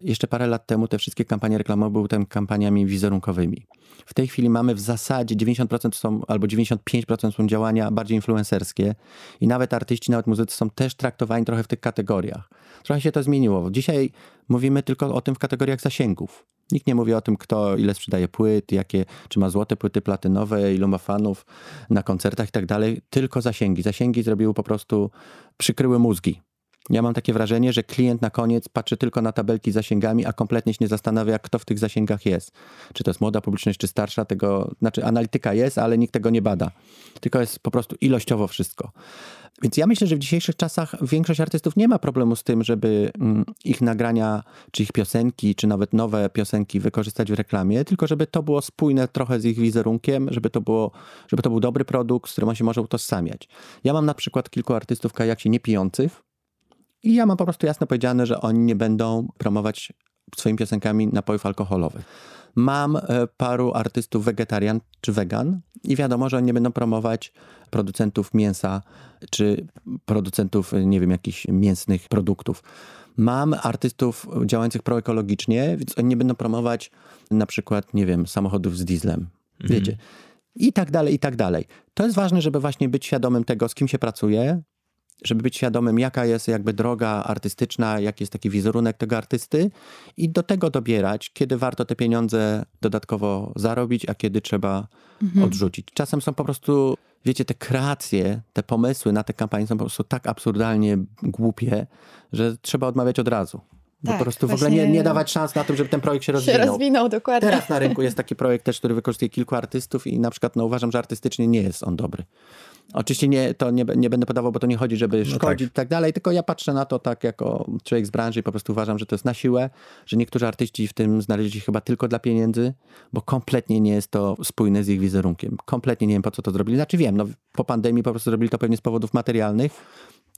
jeszcze parę lat temu te wszystkie kampanie reklamowe były tam kampaniami wizerunkowymi. W tej chwili mamy w zasadzie 90% są, albo 95% są działania bardziej influencerskie i nawet artyści, nawet muzycy są też traktowani trochę w tych kategoriach. Trochę się to zmieniło. Dzisiaj mówimy tylko o tym w kategoriach zasięgów. Nikt nie mówi o tym, kto ile sprzedaje płyt, jakie, czy ma złote płyty platynowe, ilu ma fanów na koncertach i tak dalej. Tylko zasięgi. Zasięgi zrobiły po prostu, przykryły mózgi. Ja mam takie wrażenie, że klient na koniec patrzy tylko na tabelki z zasięgami, a kompletnie się nie zastanawia, kto w tych zasięgach jest. Czy to jest młoda publiczność, czy starsza, tego, znaczy analityka jest, ale nikt tego nie bada. Tylko jest po prostu ilościowo wszystko. Więc ja myślę, że w dzisiejszych czasach większość artystów nie ma problemu z tym, żeby mm, ich nagrania, czy ich piosenki, czy nawet nowe piosenki wykorzystać w reklamie, tylko żeby to było spójne trochę z ich wizerunkiem, żeby to, było, żeby to był dobry produkt, z którym on się może utożsamiać. Ja mam na przykład kilku artystów kajaksie niepijących i ja mam po prostu jasno powiedziane, że oni nie będą promować swoimi piosenkami napojów alkoholowych. Mam e, paru artystów wegetarian czy wegan i wiadomo, że oni nie będą promować producentów mięsa czy producentów, nie wiem, jakichś mięsnych produktów. Mam artystów działających proekologicznie, więc oni nie będą promować na przykład, nie wiem, samochodów z dieslem. Mhm. Wiecie. I tak dalej, i tak dalej. To jest ważne, żeby właśnie być świadomym tego, z kim się pracuje, żeby być świadomym, jaka jest jakby droga artystyczna, jaki jest taki wizerunek tego artysty i do tego dobierać, kiedy warto te pieniądze dodatkowo zarobić, a kiedy trzeba mhm. odrzucić. Czasem są po prostu, wiecie, te kreacje, te pomysły na te kampanie są po prostu tak absurdalnie głupie, że trzeba odmawiać od razu. Tak, po prostu w ogóle nie, nie, dawać szans na tym, żeby ten projekt się rozwinął. Się rozwinął, dokładnie. Teraz na rynku jest taki projekt też, który wykorzystuje kilku artystów i na przykład no, uważam, że artystycznie nie jest on dobry. Oczywiście nie, to nie, nie będę podawał, bo to nie chodzi, żeby no szkodzić tak. i tak dalej, tylko ja patrzę na to tak jako człowiek z branży i po prostu uważam, że to jest na siłę, że niektórzy artyści w tym znaleźli się chyba tylko dla pieniędzy, bo kompletnie nie jest to spójne z ich wizerunkiem. Kompletnie nie wiem, po co to zrobili. Znaczy wiem, no, po pandemii po prostu zrobili to pewnie z powodów materialnych,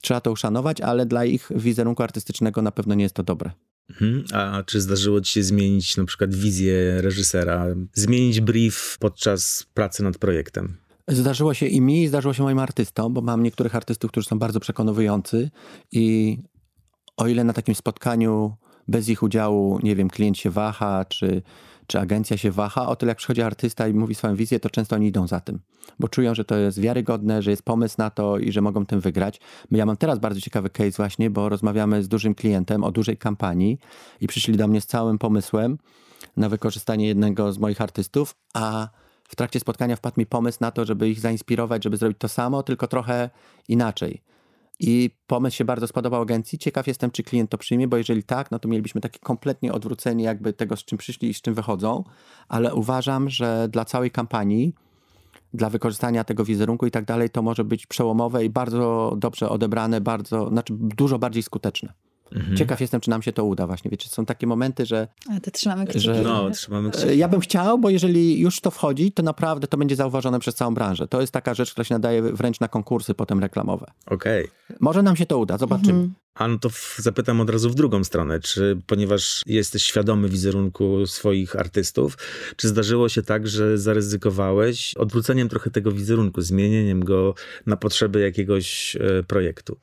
trzeba to uszanować, ale dla ich wizerunku artystycznego na pewno nie jest to dobre. Mhm. A czy zdarzyło ci się zmienić na przykład wizję reżysera, zmienić brief podczas pracy nad projektem? Zdarzyło się i mi, i zdarzyło się moim artystom, bo mam niektórych artystów, którzy są bardzo przekonujący i o ile na takim spotkaniu bez ich udziału, nie wiem, klient się waha, czy, czy agencja się waha, o tyle jak przychodzi artysta i mówi swoją wizję, to często oni idą za tym, bo czują, że to jest wiarygodne, że jest pomysł na to i że mogą tym wygrać. Ja mam teraz bardzo ciekawy case właśnie, bo rozmawiamy z dużym klientem o dużej kampanii i przyszli do mnie z całym pomysłem na wykorzystanie jednego z moich artystów, a w trakcie spotkania wpadł mi pomysł na to, żeby ich zainspirować, żeby zrobić to samo, tylko trochę inaczej. I pomysł się bardzo spodobał agencji. Ciekaw jestem, czy klient to przyjmie, bo jeżeli tak, no to mielibyśmy takie kompletnie odwrócenie jakby tego, z czym przyszli i z czym wychodzą, ale uważam, że dla całej kampanii, dla wykorzystania tego wizerunku i tak dalej, to może być przełomowe i bardzo dobrze odebrane, bardzo, znaczy dużo bardziej skuteczne. Mhm. Ciekaw jestem, czy nam się to uda właśnie. Wiecie, są takie momenty, że... Ale to trzymamy kciuki. Że, no, trzymamy kciuki. E, ja bym chciał, bo jeżeli już to wchodzi, to naprawdę to będzie zauważone przez całą branżę. To jest taka rzecz, która się nadaje wręcz na konkursy potem reklamowe. Okej. Okay. Może nam się to uda, zobaczymy. Mhm. A no to zapytam od razu w drugą stronę, czy ponieważ jesteś świadomy wizerunku swoich artystów, czy zdarzyło się tak, że zaryzykowałeś odwróceniem trochę tego wizerunku, zmienieniem go na potrzeby jakiegoś e, projektu?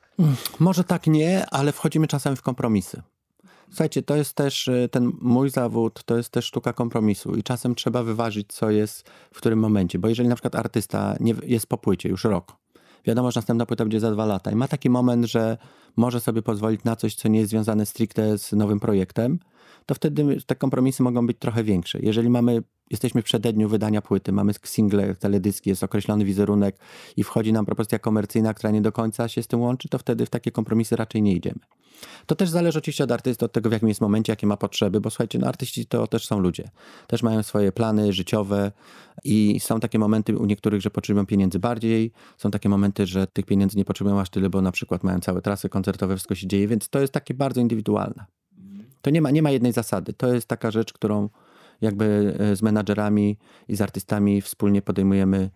Może tak nie, ale wchodzimy czasem w kompromisy. Słuchajcie, to jest też e, ten mój zawód, to jest też sztuka kompromisu i czasem trzeba wyważyć, co jest w którym momencie, bo jeżeli na przykład artysta nie, jest po płycie już rok, wiadomo, że następna płyta będzie za dwa lata i ma taki moment, że może sobie pozwolić na coś, co nie jest związane stricte z nowym projektem, to wtedy te kompromisy mogą być trochę większe. Jeżeli mamy, jesteśmy w przededniu wydania płyty, mamy single, teledyski, jest określony wizerunek i wchodzi nam propozycja komercyjna, która nie do końca się z tym łączy, to wtedy w takie kompromisy raczej nie idziemy. To też zależy oczywiście od artysty, od tego w jakim jest momencie, jakie ma potrzeby, bo słuchajcie, no artyści to też są ludzie. Też mają swoje plany życiowe i są takie momenty u niektórych, że potrzebują pieniędzy bardziej, są takie momenty, że tych pieniędzy nie potrzebują aż tyle, bo na przykład mają całe trasy koncertowe, wszystko się dzieje, więc to jest takie bardzo indywidualne. To nie ma, nie ma jednej zasady. To jest taka rzecz, którą jakby e, z menadżerami i z artystami wspólnie podejmujemy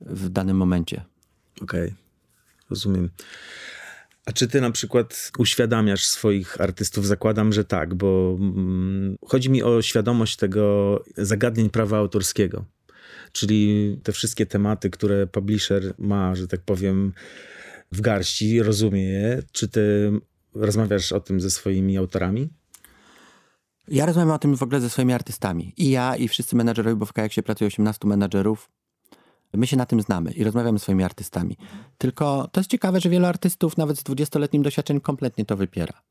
w danym momencie. Okej, okay. rozumiem. A czy ty na przykład uświadamiasz swoich artystów? Zakładam, że tak, bo mm, chodzi mi o świadomość tego zagadnień prawa autorskiego. Czyli te wszystkie tematy, które publisher ma, że tak powiem, w garści, rozumie je. Czy ty rozmawiasz o tym ze swoimi autorami? Ja rozmawiam o tym w ogóle ze swoimi artystami. I ja, i wszyscy menadżerowie, bo w Kajaksie pracuje 18 menadżerów. My się na tym znamy i rozmawiamy z swoimi artystami. Tylko to jest ciekawe, że wielu artystów, nawet z 20-letnim doświadczeniem, kompletnie to wypiera.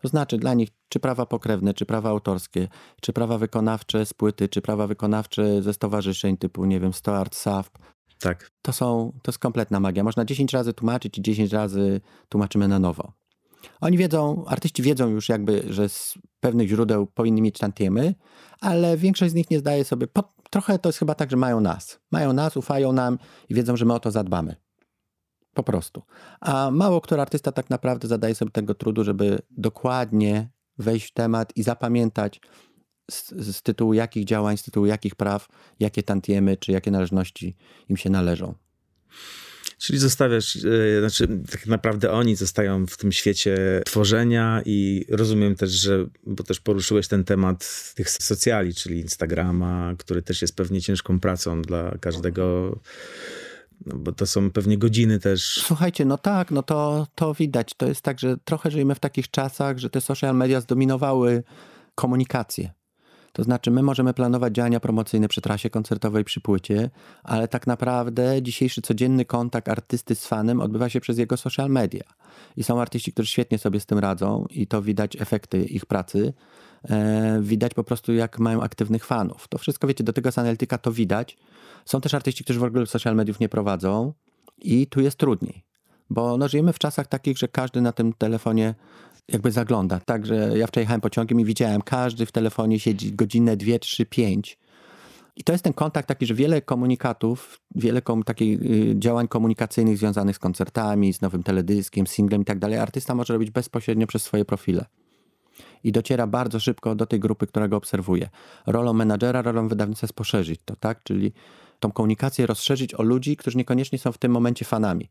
To znaczy dla nich, czy prawa pokrewne, czy prawa autorskie, czy prawa wykonawcze z płyty, czy prawa wykonawcze ze stowarzyszeń typu, nie wiem, Stoart, SAFP. Tak. To są, to jest kompletna magia. Można 10 razy tłumaczyć i 10 razy tłumaczymy na nowo. Oni wiedzą, artyści wiedzą już jakby, że z pewnych źródeł powinni mieć tantiemy, ale większość z nich nie zdaje sobie, po, trochę to jest chyba tak, że mają nas. Mają nas, ufają nam i wiedzą, że my o to zadbamy. Po prostu. A mało który artysta tak naprawdę zadaje sobie tego trudu, żeby dokładnie wejść w temat i zapamiętać z, z tytułu jakich działań, z tytułu jakich praw, jakie tantiemy czy jakie należności im się należą. Czyli zostawiasz, yy, znaczy tak naprawdę oni zostają w tym świecie tworzenia i rozumiem też, że, bo też poruszyłeś ten temat tych socjali, czyli Instagrama, który też jest pewnie ciężką pracą dla każdego no bo to są pewnie godziny też. Słuchajcie, no tak, no to, to widać. To jest tak, że trochę żyjemy w takich czasach, że te social media zdominowały komunikację. To znaczy, my możemy planować działania promocyjne przy trasie koncertowej, przy płycie, ale tak naprawdę dzisiejszy codzienny kontakt artysty z fanem odbywa się przez jego social media. I są artyści, którzy świetnie sobie z tym radzą i to widać efekty ich pracy. E, widać po prostu, jak mają aktywnych fanów. To wszystko, wiecie, do tego z analityka to widać. Są też artyści, którzy w ogóle social mediów nie prowadzą i tu jest trudniej. Bo no, żyjemy w czasach takich, że każdy na tym telefonie jakby zagląda. Także ja wczoraj jechałem pociągiem i widziałem, każdy w telefonie siedzi godzinę, dwie, trzy, pięć. I to jest ten kontakt taki, że wiele komunikatów, wiele kom, takich y, działań komunikacyjnych związanych z koncertami, z nowym teledyskiem, singlem i tak dalej, artysta może robić bezpośrednio przez swoje profile. I dociera bardzo szybko do tej grupy, która go obserwuje. Rolą menadżera, rolą wydawnictwa jest poszerzyć to, tak? Czyli tą komunikację rozszerzyć o ludzi, którzy niekoniecznie są w tym momencie fanami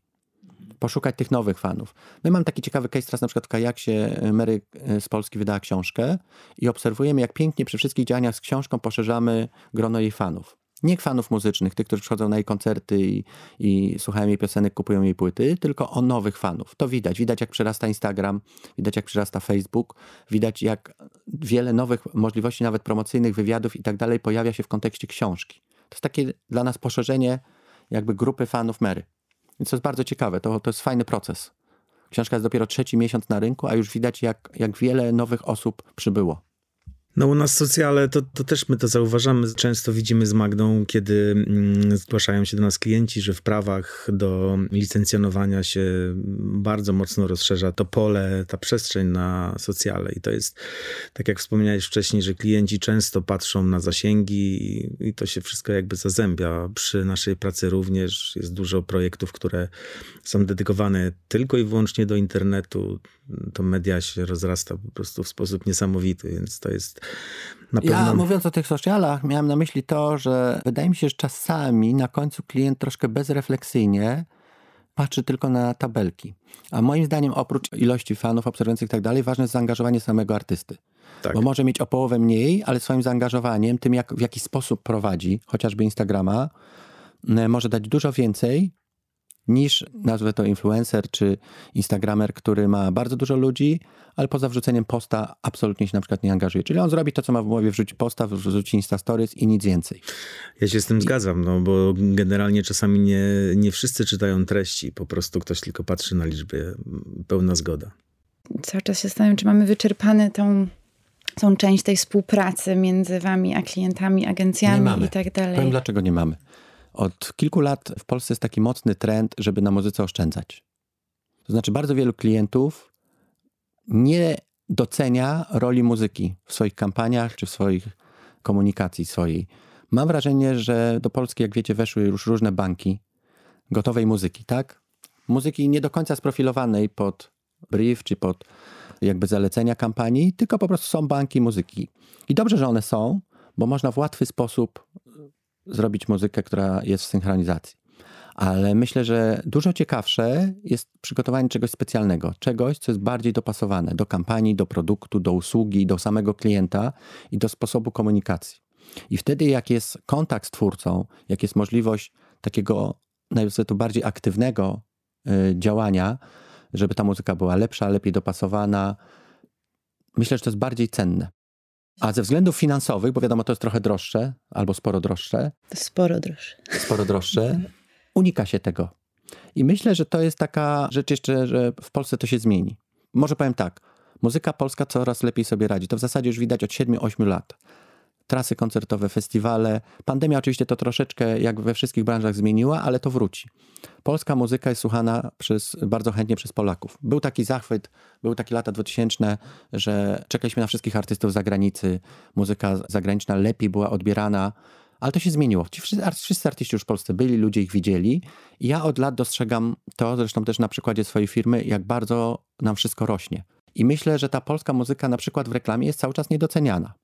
poszukać tych nowych fanów. My mamy taki ciekawy case teraz na przykład w Kajaksie e, Mary e, z Polski wydała książkę i obserwujemy jak pięknie przy wszystkich działaniach z książką poszerzamy grono jej fanów. Nie fanów muzycznych, tych, którzy przychodzą na jej koncerty i, i słuchają jej piosenek, kupują jej płyty, tylko o nowych fanów. To widać. Widać, jak przyrasta Instagram, widać, jak przyrasta Facebook, widać, jak wiele nowych możliwości, nawet promocyjnych, wywiadów i tak dalej, pojawia się w kontekście książki. To jest takie dla nas poszerzenie jakby grupy fanów Mary. Więc to jest bardzo ciekawe, to, to jest fajny proces. Książka jest dopiero trzeci miesiąc na rynku, a już widać, jak, jak wiele nowych osób przybyło. No u nas socjale, to, to też my to zauważamy. Często widzimy z Magdą, kiedy mm, zgłaszają się do nas klienci, że w prawach do licencjonowania się bardzo mocno rozszerza to pole, ta przestrzeń na socjale. I to jest, tak jak wspomniałeś wcześniej, że klienci często patrzą na zasięgi i, i to się wszystko jakby zazębia. Przy naszej pracy również jest dużo projektów, które są dedykowane tylko i wyłącznie do internetu. To media się rozrasta po prostu w sposób niesamowity, więc to jest na pewno... Ja mówiąc o tych socialach, miałem na myśli to, że wydaje mi się, że czasami na końcu klient troszkę bezrefleksyjnie patrzy tylko na tabelki. A moim zdaniem oprócz ilości fanów, obserwujących i tak dalej, ważne jest zaangażowanie samego artysty. Tak. Bo może mieć o połowę mniej, ale swoim zaangażowaniem, tym jak, w jaki sposób prowadzi, chociażby Instagrama, może dać dużo więcej niż, nazwę to influencer czy instagramer, który ma bardzo dużo ludzi, ale poza wrzuceniem posta absolutnie się na przykład nie angażuje. Czyli on zrobi to, co ma w głowie, wrzuci posta, wrzuci Insta Stories i nic więcej. Ja się z tym I... zgadzam, no bo generalnie czasami nie, nie wszyscy czytają treści, po prostu ktoś tylko patrzy na liczby. Pełna zgoda. Cały czas się zastanawiam, czy mamy wyczerpane tą tą część tej współpracy między wami a klientami, agencjami i tak dalej. Powiem, dlaczego nie mamy. Od kilku lat w Polsce jest taki mocny trend, żeby na muzyce oszczędzać. To znaczy, bardzo wielu klientów nie docenia roli muzyki w swoich kampaniach czy w swoich komunikacji swojej. Mam wrażenie, że do Polski, jak wiecie, weszły już różne banki gotowej muzyki, tak? Muzyki nie do końca sprofilowanej pod brief czy pod jakby zalecenia kampanii, tylko po prostu są banki muzyki. I dobrze, że one są, bo można w łatwy sposób zrobić muzykę, która jest w synchronizacji. Ale myślę, że dużo ciekawsze jest przygotowanie czegoś specjalnego, czegoś, co jest bardziej dopasowane do kampanii, do produktu, do usługi, do samego klienta i do sposobu komunikacji. I wtedy, jak jest kontakt z twórcą, jak jest możliwość takiego, nazwijmy to bardziej aktywnego y, działania, żeby ta muzyka była lepsza, lepiej dopasowana, myślę, że to jest bardziej cenne. A ze względów finansowych, bo wiadomo, to jest trochę droższe, albo sporo droższe. Sporo droższe. Sporo droższe. Unika się tego. I myślę, że to jest taka rzecz jeszcze, że w Polsce to się zmieni. Może powiem tak. Muzyka polska coraz lepiej sobie radzi. To w zasadzie już widać od 7-8 lat trasy koncertowe, festiwale. Pandemia oczywiście to troszeczkę, jak we wszystkich branżach, zmieniła, ale to wróci. Polska muzyka jest słuchana przez, bardzo chętnie przez Polaków. Był taki zachwyt, były takie lata 2000, że czekaliśmy na wszystkich artystów z zagranicy. Muzyka zagraniczna lepiej była odbierana. Ale to się zmieniło. Ci wszyscy, wszyscy artyści już w Polsce byli, ludzie ich widzieli. I ja od lat dostrzegam to, zresztą też na przykładzie swojej firmy, jak bardzo nam wszystko rośnie. I myślę, że ta polska muzyka na przykład w reklamie jest cały czas niedoceniana.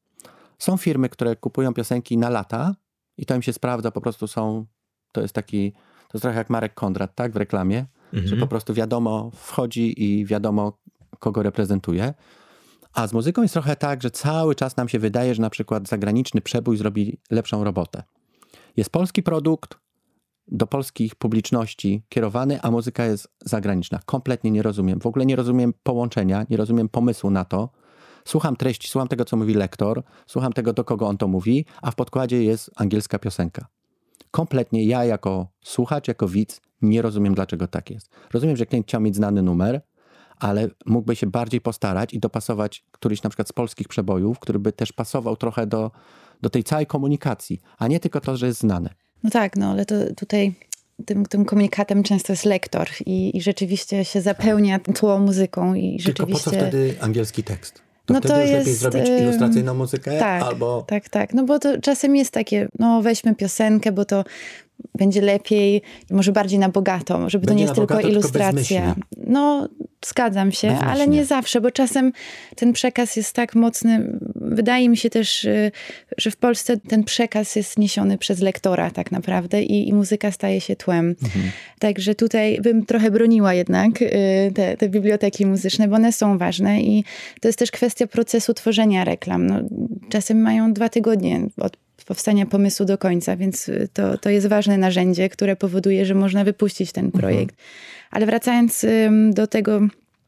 Są firmy, które kupują piosenki na lata i to im się sprawdza, po prostu są, to jest taki, to jest trochę jak Marek Kondrat, tak, w reklamie, mhm. że po prostu wiadomo, wchodzi i wiadomo, kogo reprezentuje. A z muzyką jest trochę tak, że cały czas nam się wydaje, że na przykład zagraniczny przebój zrobi lepszą robotę. Jest polski produkt, do polskich publiczności kierowany, a muzyka jest zagraniczna. Kompletnie nie rozumiem. W ogóle nie rozumiem połączenia, nie rozumiem pomysłu na to, Słucham treści, słucham tego, co mówi lektor, słucham tego, do kogo on to mówi, a w podkładzie jest angielska piosenka. Kompletnie ja jako słuchacz, jako widz nie rozumiem, dlaczego tak jest. Rozumiem, że klient chciał mieć znany numer, ale mógłby się bardziej postarać i dopasować któryś na przykład z polskich przebojów, który by też pasował trochę do, do tej całej komunikacji, a nie tylko to, że jest znane. No tak, no ale to tutaj tym, tym komunikatem często jest lektor i, i rzeczywiście się zapełnia tło muzyką i rzeczywiście... Tylko po co wtedy angielski tekst? To no wtedy to już jest, lepiej zrobić ilustracyjną muzykę? Tak, albo... tak, tak. No bo to czasem jest takie, no weźmy piosenkę, bo to będzie lepiej, może bardziej na bogato, żeby będzie to nie jest tylko ilustracja. Tylko no, zgadzam się, ale nie zawsze, bo czasem ten przekaz jest tak mocny. Wydaje mi się też, y, że w Polsce ten przekaz jest niesiony przez lektora tak naprawdę i, i muzyka staje się tłem. Mhm. Także tutaj bym trochę broniła jednak y, te, te, biblioteki muzyczne, bo one są ważne i to jest też kwestia procesu tworzenia reklam. No, czasem mają dwa tygodnie od powstania pomysłu do końca, więc y, to, to jest ważne narzędzie, które powoduje, że można wypuścić ten projekt. Ale wracając do tego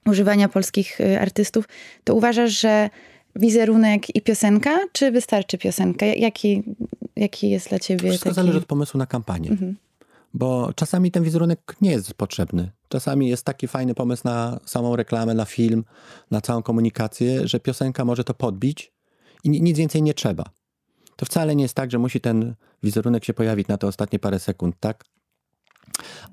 używania polskich y, artystów, to uważasz, że wizerunek i piosenka, czy wystarczy piosenka? Jaki, jaki jest dla ciebie Wszystko taki... zależy od pomysłu na kampanię. Bo czasami ten wizerunek nie jest potrzebny. Czasami jest taki fajny pomysł na samą reklamę, na film, na całą komunikację, że piosenka może to podbić i ni- nic więcej nie trzeba. To wcale nie jest tak, że musi ten wizerunek się pojawić na te ostatnie parę sekund, tak?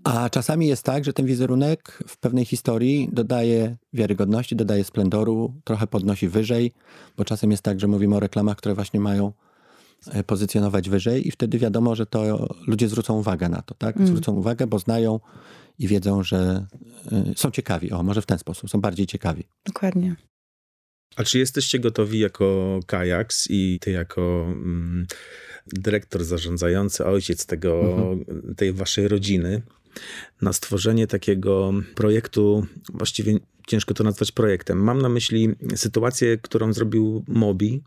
A czasami jest tak, że ten wizerunek w pewnej historii dodaje wiarygodności, dodaje splendoru, trochę podnosi wyżej, bo czasem jest tak, że mówimy o reklamach, które właśnie mają e, pozycjonować wyżej i wtedy wiadomo, że to ludzie zwrócą uwagę na to, tak? Zwrócą uwagę, bo znają i wiedzą, że y, są ciekawi. O, może w ten sposób, są bardziej ciekawi. Dokładnie. A czy jesteście gotowi jako Kajaks i ty jako mm, dyrektor zarządzający, ojciec tego, tej waszej rodziny, na stworzenie takiego projektu, właściwie ciężko to nazwać projektem. Mam na myśli sytuację, którą zrobił Mobi,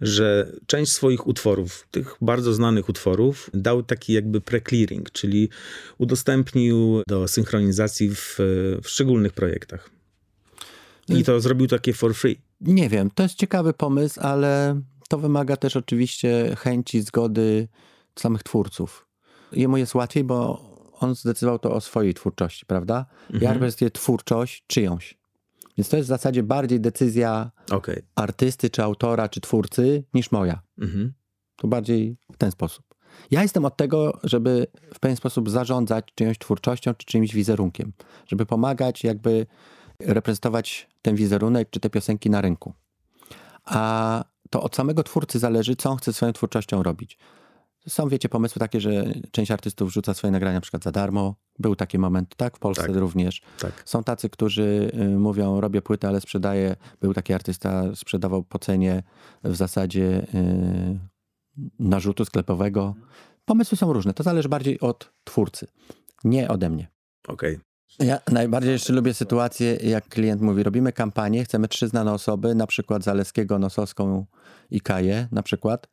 że część swoich utworów, tych bardzo znanych utworów, dał taki jakby pre-clearing, czyli udostępnił do synchronizacji w, w szczególnych projektach. I to zrobił takie for free. Nie wiem, to jest ciekawy pomysł, ale to wymaga też oczywiście chęci, zgody samych twórców. Jemu jest łatwiej, bo on zdecydował to o swojej twórczości, prawda? Ja reprezentuję twórczość czyjąś. Więc to jest w zasadzie bardziej decyzja Okej. artysty, czy autora, czy twórcy, niż moja. Mhm. To bardziej w ten sposób. Ja jestem od tego, żeby w pewien sposób zarządzać czyjąś twórczością, czy czyimś wizerunkiem. Żeby pomagać jakby reprezentować ten wizerunek, czy te piosenki na rynku. A to od samego twórcy zależy, co on chce swoją twórczością robić. Są, wiecie, pomysły takie, że część artystów rzuca swoje nagrania na przykład za darmo. Był taki moment, tak? W Polsce Tak. również. Tak. Są tacy, którzy y, mówią, robię płytę, ale sprzedaję. Był taki artysta, sprzedawał po cenie w zasadzie y, narzutu sklepowego. Pomysły są różne. To zależy bardziej od twórcy, nie ode mnie. Okej. Ja najbardziej jeszcze lubię sytuację, jak klient mówi, robimy kampanię, chcemy trzy znane osoby, na przykład Zaleskiego, Nosowską i Kaję na przykład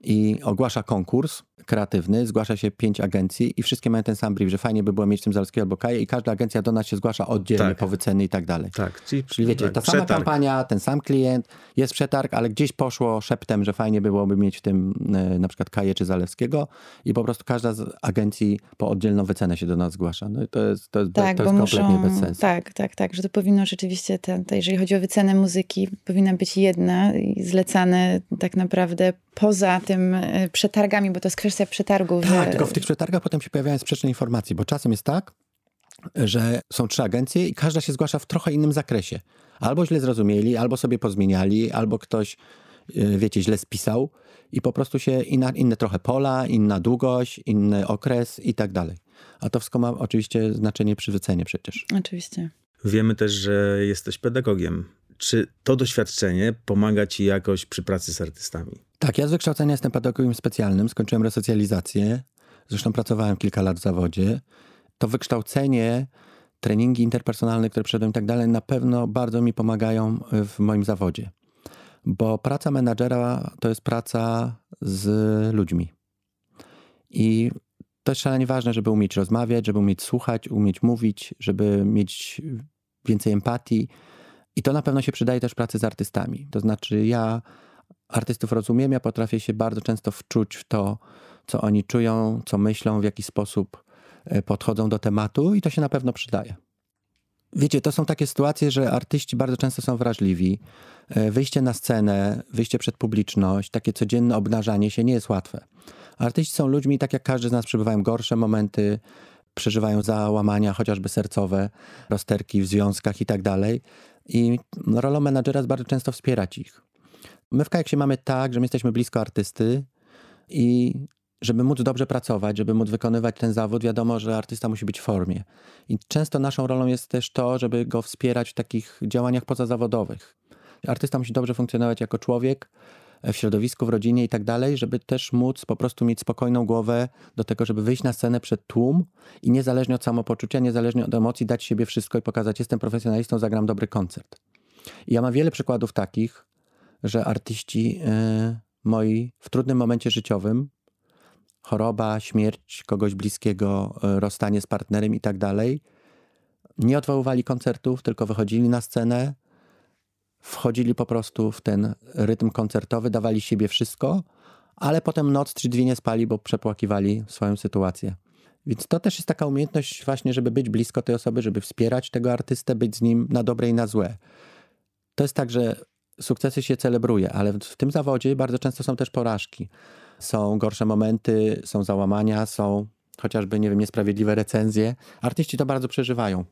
i ogłasza konkurs kreatywny, zgłasza się pięć agencji i wszystkie mają ten sam brief, że fajnie by było mieć tym Zaleskiego albo Kaję i każda agencja do nas się zgłasza oddzielnie Tak. po wyceny i tak dalej. Tak, czyli, Czyli wiecie, tak, ta sama przetarg. kampania, ten sam klient, jest przetarg, ale gdzieś poszło szeptem, że fajnie byłoby mieć w tym e, na przykład Kaję czy Zalewskiego i po prostu każda z agencji po oddzielną wycenę się do nas zgłasza. No i to jest, to jest, Tak, to jest kompletnie muszą, bez sensu. Tak, tak, tak, że to powinno rzeczywiście, te, te, jeżeli chodzi o wycenę muzyki, powinna być jedna i zlecane tak naprawdę poza tym e, przetargami, bo to jest kwestia przetargów. Tak, że- tylko w tych przetargach potem się pojawiają sprzeczne informacje, bo czasem jest tak, że są trzy agencje i każda się zgłasza w trochę innym zakresie. Albo źle zrozumieli, albo sobie pozmieniali, albo ktoś, yy, wiecie, źle spisał i po prostu się inna, inne trochę pola, inna długość, inny okres i tak dalej. A to wszystko ma oczywiście znaczenie przy wycenie przecież. Oczywiście. Wiemy też, że jesteś pedagogiem. Czy to doświadczenie pomaga ci jakoś przy pracy z artystami? Tak, ja z wykształcenia jestem pedagogiem specjalnym, skończyłem resocjalizację, zresztą pracowałem kilka lat w zawodzie. To wykształcenie, treningi interpersonalne, które przeszedłem i tak dalej, na pewno bardzo mi pomagają w moim zawodzie. Bo praca menadżera to jest praca z ludźmi. I to jest szalenie ważne, żeby umieć rozmawiać, żeby umieć słuchać, umieć mówić, żeby mieć więcej empatii. I to na pewno się przydaje też pracy z artystami. To znaczy, ja artystów rozumiem, ja potrafię się bardzo często wczuć w to, co oni czują, co myślą, w jaki sposób e, podchodzą do tematu, i to się na pewno przydaje. Wiecie, to są takie sytuacje, że artyści bardzo często są wrażliwi. E, Wyjście na scenę, wyjście przed publiczność, takie codzienne obnażanie się nie jest łatwe. Artyści są ludźmi, tak jak każdy z nas, przebywają gorsze momenty, przeżywają załamania, chociażby sercowe, rozterki w związkach i tak dalej. I rolą menadżera jest bardzo często wspierać ich. My w Kajaksie mamy tak, że my jesteśmy blisko artysty i żeby móc dobrze pracować, żeby móc wykonywać ten zawód, wiadomo, że artysta musi być w formie. I często naszą rolą jest też to, żeby go wspierać w takich działaniach pozazawodowych. Artysta musi dobrze funkcjonować jako człowiek, w środowisku, w rodzinie i tak dalej, żeby też móc po prostu mieć spokojną głowę do tego, żeby wyjść na scenę przed tłum i niezależnie od samopoczucia, niezależnie od emocji, dać siebie wszystko i pokazać, jestem profesjonalistą, zagram dobry koncert. I ja mam wiele przykładów takich, że artyści yy, moi w trudnym momencie życiowym, choroba, śmierć kogoś bliskiego, e, rozstanie z partnerem i tak dalej, nie odwoływali koncertów, tylko wychodzili na scenę, wchodzili po prostu w ten rytm koncertowy, dawali siebie wszystko, ale potem noc czy dwie nie spali, bo przepłakiwali swoją sytuację. Więc to też jest taka umiejętność właśnie, żeby być blisko tej osoby, żeby wspierać tego artystę, być z nim na dobre i na złe. To jest tak, że sukcesy się celebruje, ale w tym zawodzie bardzo często są też porażki. Są gorsze momenty, są załamania, są chociażby, nie wiem, niesprawiedliwe recenzje. Artyści to bardzo przeżywają.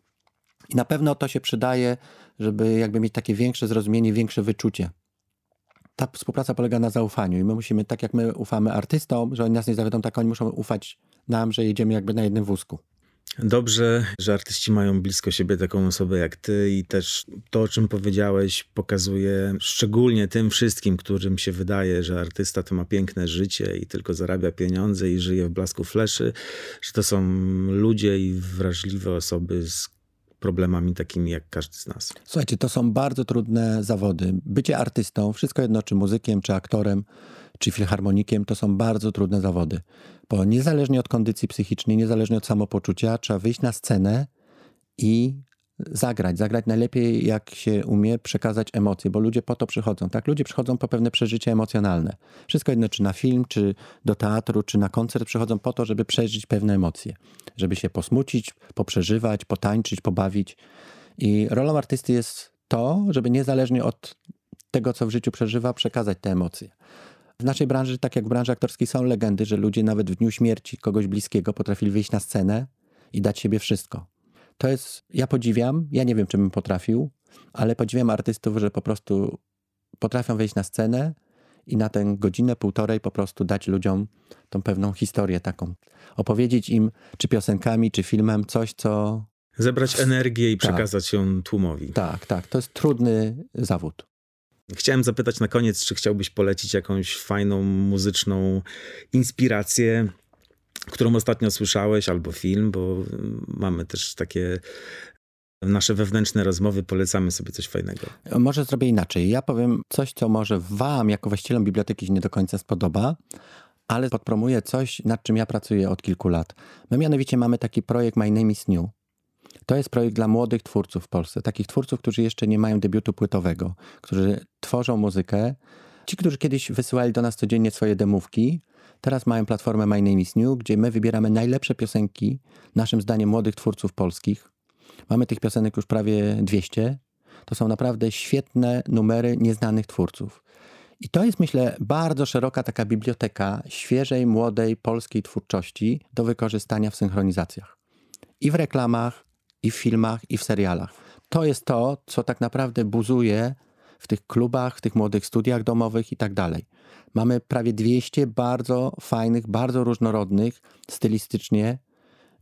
I na pewno to się przydaje, żeby jakby mieć takie większe zrozumienie, większe wyczucie. Ta współpraca polega na zaufaniu i my musimy, tak jak my ufamy artystom, że oni nas nie zawiodą, tak oni muszą ufać nam, że jedziemy jakby na jednym wózku. Dobrze, że artyści mają blisko siebie taką osobę jak ty i też to, o czym powiedziałeś, pokazuje szczególnie tym wszystkim, którym się wydaje, że artysta to ma piękne życie i tylko zarabia pieniądze i żyje w blasku fleszy, że to są ludzie i wrażliwe osoby z problemami takimi jak każdy z nas. Słuchajcie, to są bardzo trudne zawody. Bycie artystą, wszystko jedno, czy muzykiem, czy aktorem, czy filharmonikiem, to są bardzo trudne zawody. Bo niezależnie od kondycji psychicznej, niezależnie od samopoczucia, trzeba wyjść na scenę i zagrać. Zagrać najlepiej, jak się umie, przekazać emocje, bo ludzie po to przychodzą. Tak, ludzie przychodzą po pewne przeżycie emocjonalne. Wszystko jedno, czy na film, czy do teatru, czy na koncert, przychodzą po to, żeby przeżyć pewne emocje. Żeby się posmucić, poprzeżywać, potańczyć, pobawić. I rolą artysty jest to, żeby niezależnie od tego, co w życiu przeżywa, przekazać te emocje. W naszej branży, tak jak w branży aktorskiej, są legendy, że ludzie nawet w dniu śmierci kogoś bliskiego potrafili wyjść na scenę i dać siebie wszystko. To jest, ja podziwiam, ja nie wiem, czy bym potrafił, ale podziwiam artystów, że po prostu potrafią wejść na scenę i na tę godzinę, półtorej po prostu dać ludziom tą pewną historię taką. Opowiedzieć im, czy piosenkami, czy filmem, coś, co. Zebrać energię i tak. przekazać tak. ją tłumowi. Tak, tak. To jest trudny zawód. Chciałem zapytać na koniec, czy chciałbyś polecić jakąś fajną muzyczną inspirację, którą ostatnio słyszałeś, albo film, bo mamy też takie nasze wewnętrzne rozmowy, polecamy sobie coś fajnego. Może zrobię inaczej. Ja powiem coś, co może Wam, jako właścicielom biblioteki, się nie do końca spodoba, ale podpromuję coś, nad czym ja pracuję od kilku lat. My mianowicie mamy taki projekt My Name is New. To jest projekt dla młodych twórców w Polsce, takich twórców, którzy jeszcze nie mają debiutu płytowego, którzy tworzą muzykę. Ci, którzy kiedyś wysyłali do nas codziennie swoje demówki, teraz mają platformę My Name is New, gdzie my wybieramy najlepsze piosenki, naszym zdaniem młodych twórców polskich. Mamy tych piosenek już prawie 200. To są naprawdę świetne numery nieznanych twórców. I to jest, myślę, bardzo szeroka taka biblioteka świeżej, młodej polskiej twórczości do wykorzystania w synchronizacjach. I w reklamach, i w filmach, i w serialach. To jest to, co tak naprawdę buzuje w tych klubach, w tych młodych studiach domowych i tak dalej. Mamy prawie 200 bardzo fajnych, bardzo różnorodnych stylistycznie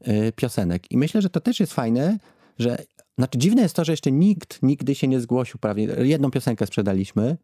yy, piosenek. I myślę, że to też jest fajne, że znaczy dziwne jest to, że jeszcze nikt nigdy się nie zgłosił, prawie jedną piosenkę sprzedaliśmy,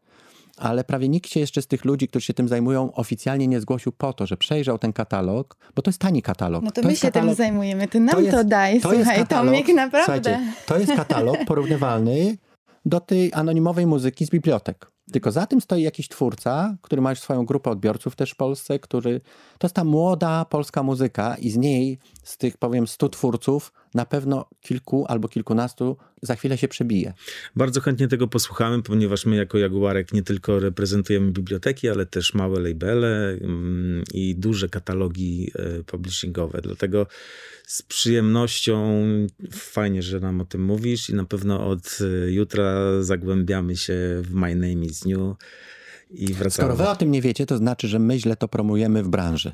ale prawie nikt się jeszcze z tych ludzi, którzy się tym zajmują, oficjalnie nie zgłosił po to, że przejrzał ten katalog, bo to jest tani katalog. No to, to my się katalog, tym zajmujemy, ty nam to, jest, to daj, to słuchaj, jest katalog, Tomik, naprawdę. To jest katalog porównywalny do tej anonimowej muzyki z bibliotek. Tylko za tym stoi jakiś twórca, który ma już swoją grupę odbiorców też w Polsce, który to jest ta młoda polska muzyka i z niej, z tych powiem stu twórców, na pewno kilku albo kilkunastu za chwilę się przebije. Bardzo chętnie tego posłuchamy, ponieważ my jako Jaguarek nie tylko reprezentujemy biblioteki, ale też małe labele mm, i duże katalogi e, publishingowe. Dlatego z przyjemnością fajnie, że nam o tym mówisz i na pewno od e, jutra zagłębiamy się w My Name is New. Skoro wy o tym nie wiecie, to znaczy, że my źle to promujemy w branży.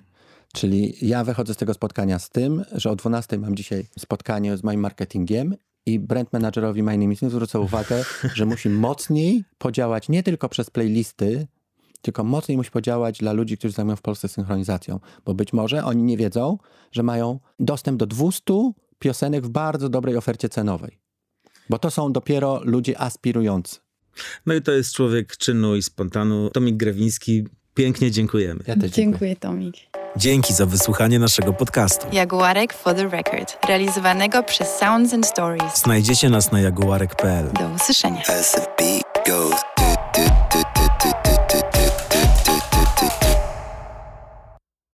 Czyli ja wychodzę z tego spotkania z tym, że o 12 mam dzisiaj spotkanie z moim marketingiem i brand managerowi My Name zwrócę uwagę, (laughs) że musi mocniej podziałać nie tylko przez playlisty, tylko mocniej musi podziałać dla ludzi, którzy zajmują w Polsce synchronizacją, bo być może oni nie wiedzą, że mają dostęp do 200 piosenek w bardzo dobrej ofercie cenowej. Bo to są dopiero ludzie aspirujący. No i to jest człowiek czynu i spontanu. Tomik Grewiński, pięknie dziękujemy. Ja też dziękuję. dziękuję, Tomik. Dzięki za wysłuchanie naszego podcastu. Jaguarek for the Record, realizowanego przez Sounds and Stories. Znajdziecie nas na jaguarek.pl. Do usłyszenia. As the beat goes.